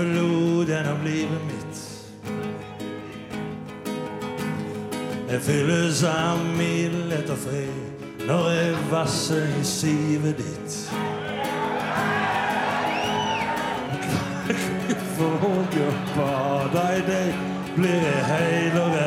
N: Flod gjennom livet mitt. Jeg fylles av mildhet og fred når jeg vasser i sivet ditt. Våger bade i deg, blir jeg heil.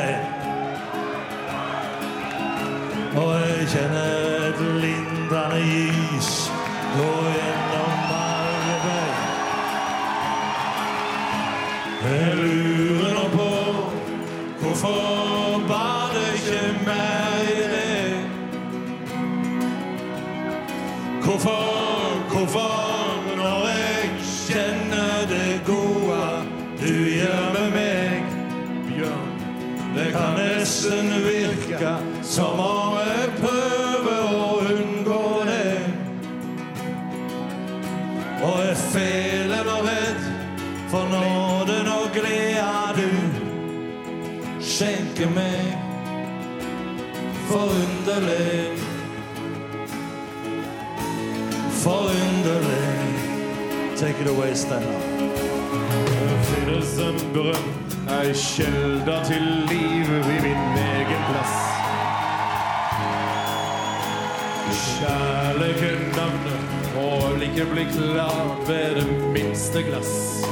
O: Ei kjelder til livet i min egen plass. Kjærligheten navnet og ikke bli klart ved det minste glass.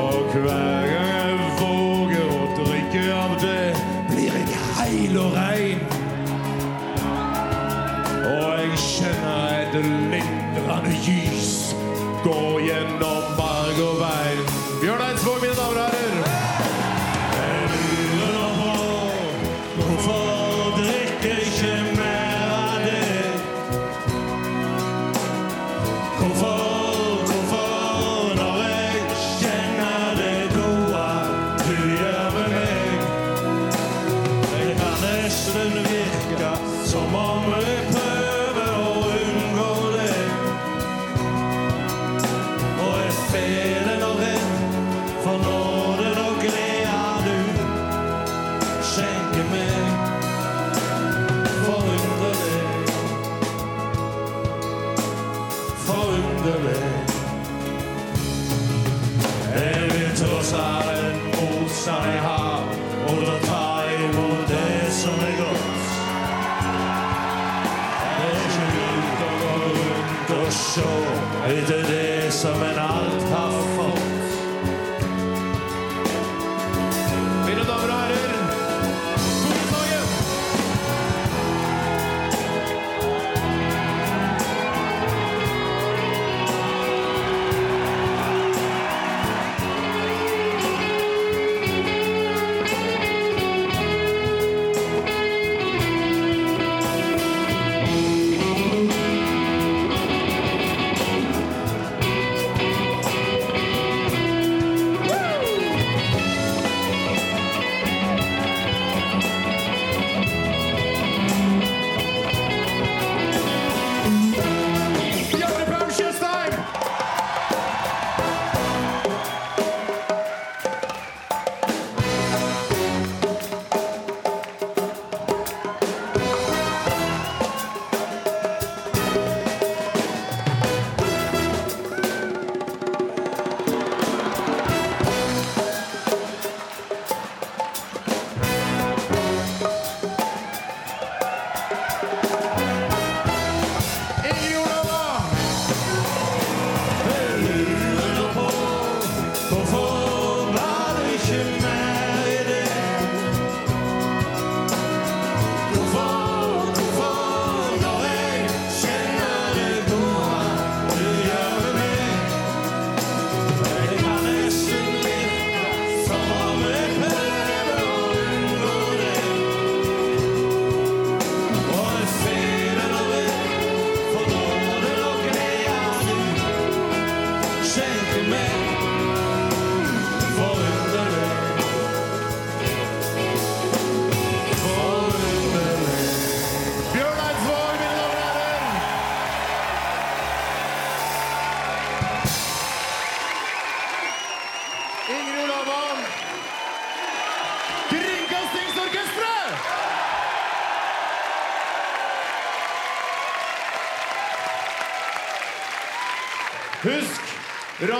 O: Og hver gang jeg våger å drikke av det, blir jeg heil og rein. Og jeg kjenner et lindrende gys gå gjennom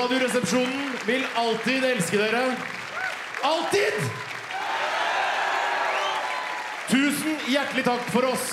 I: Radioresepsjonen vil alltid elske dere. Alltid! Tusen hjertelig takk for oss.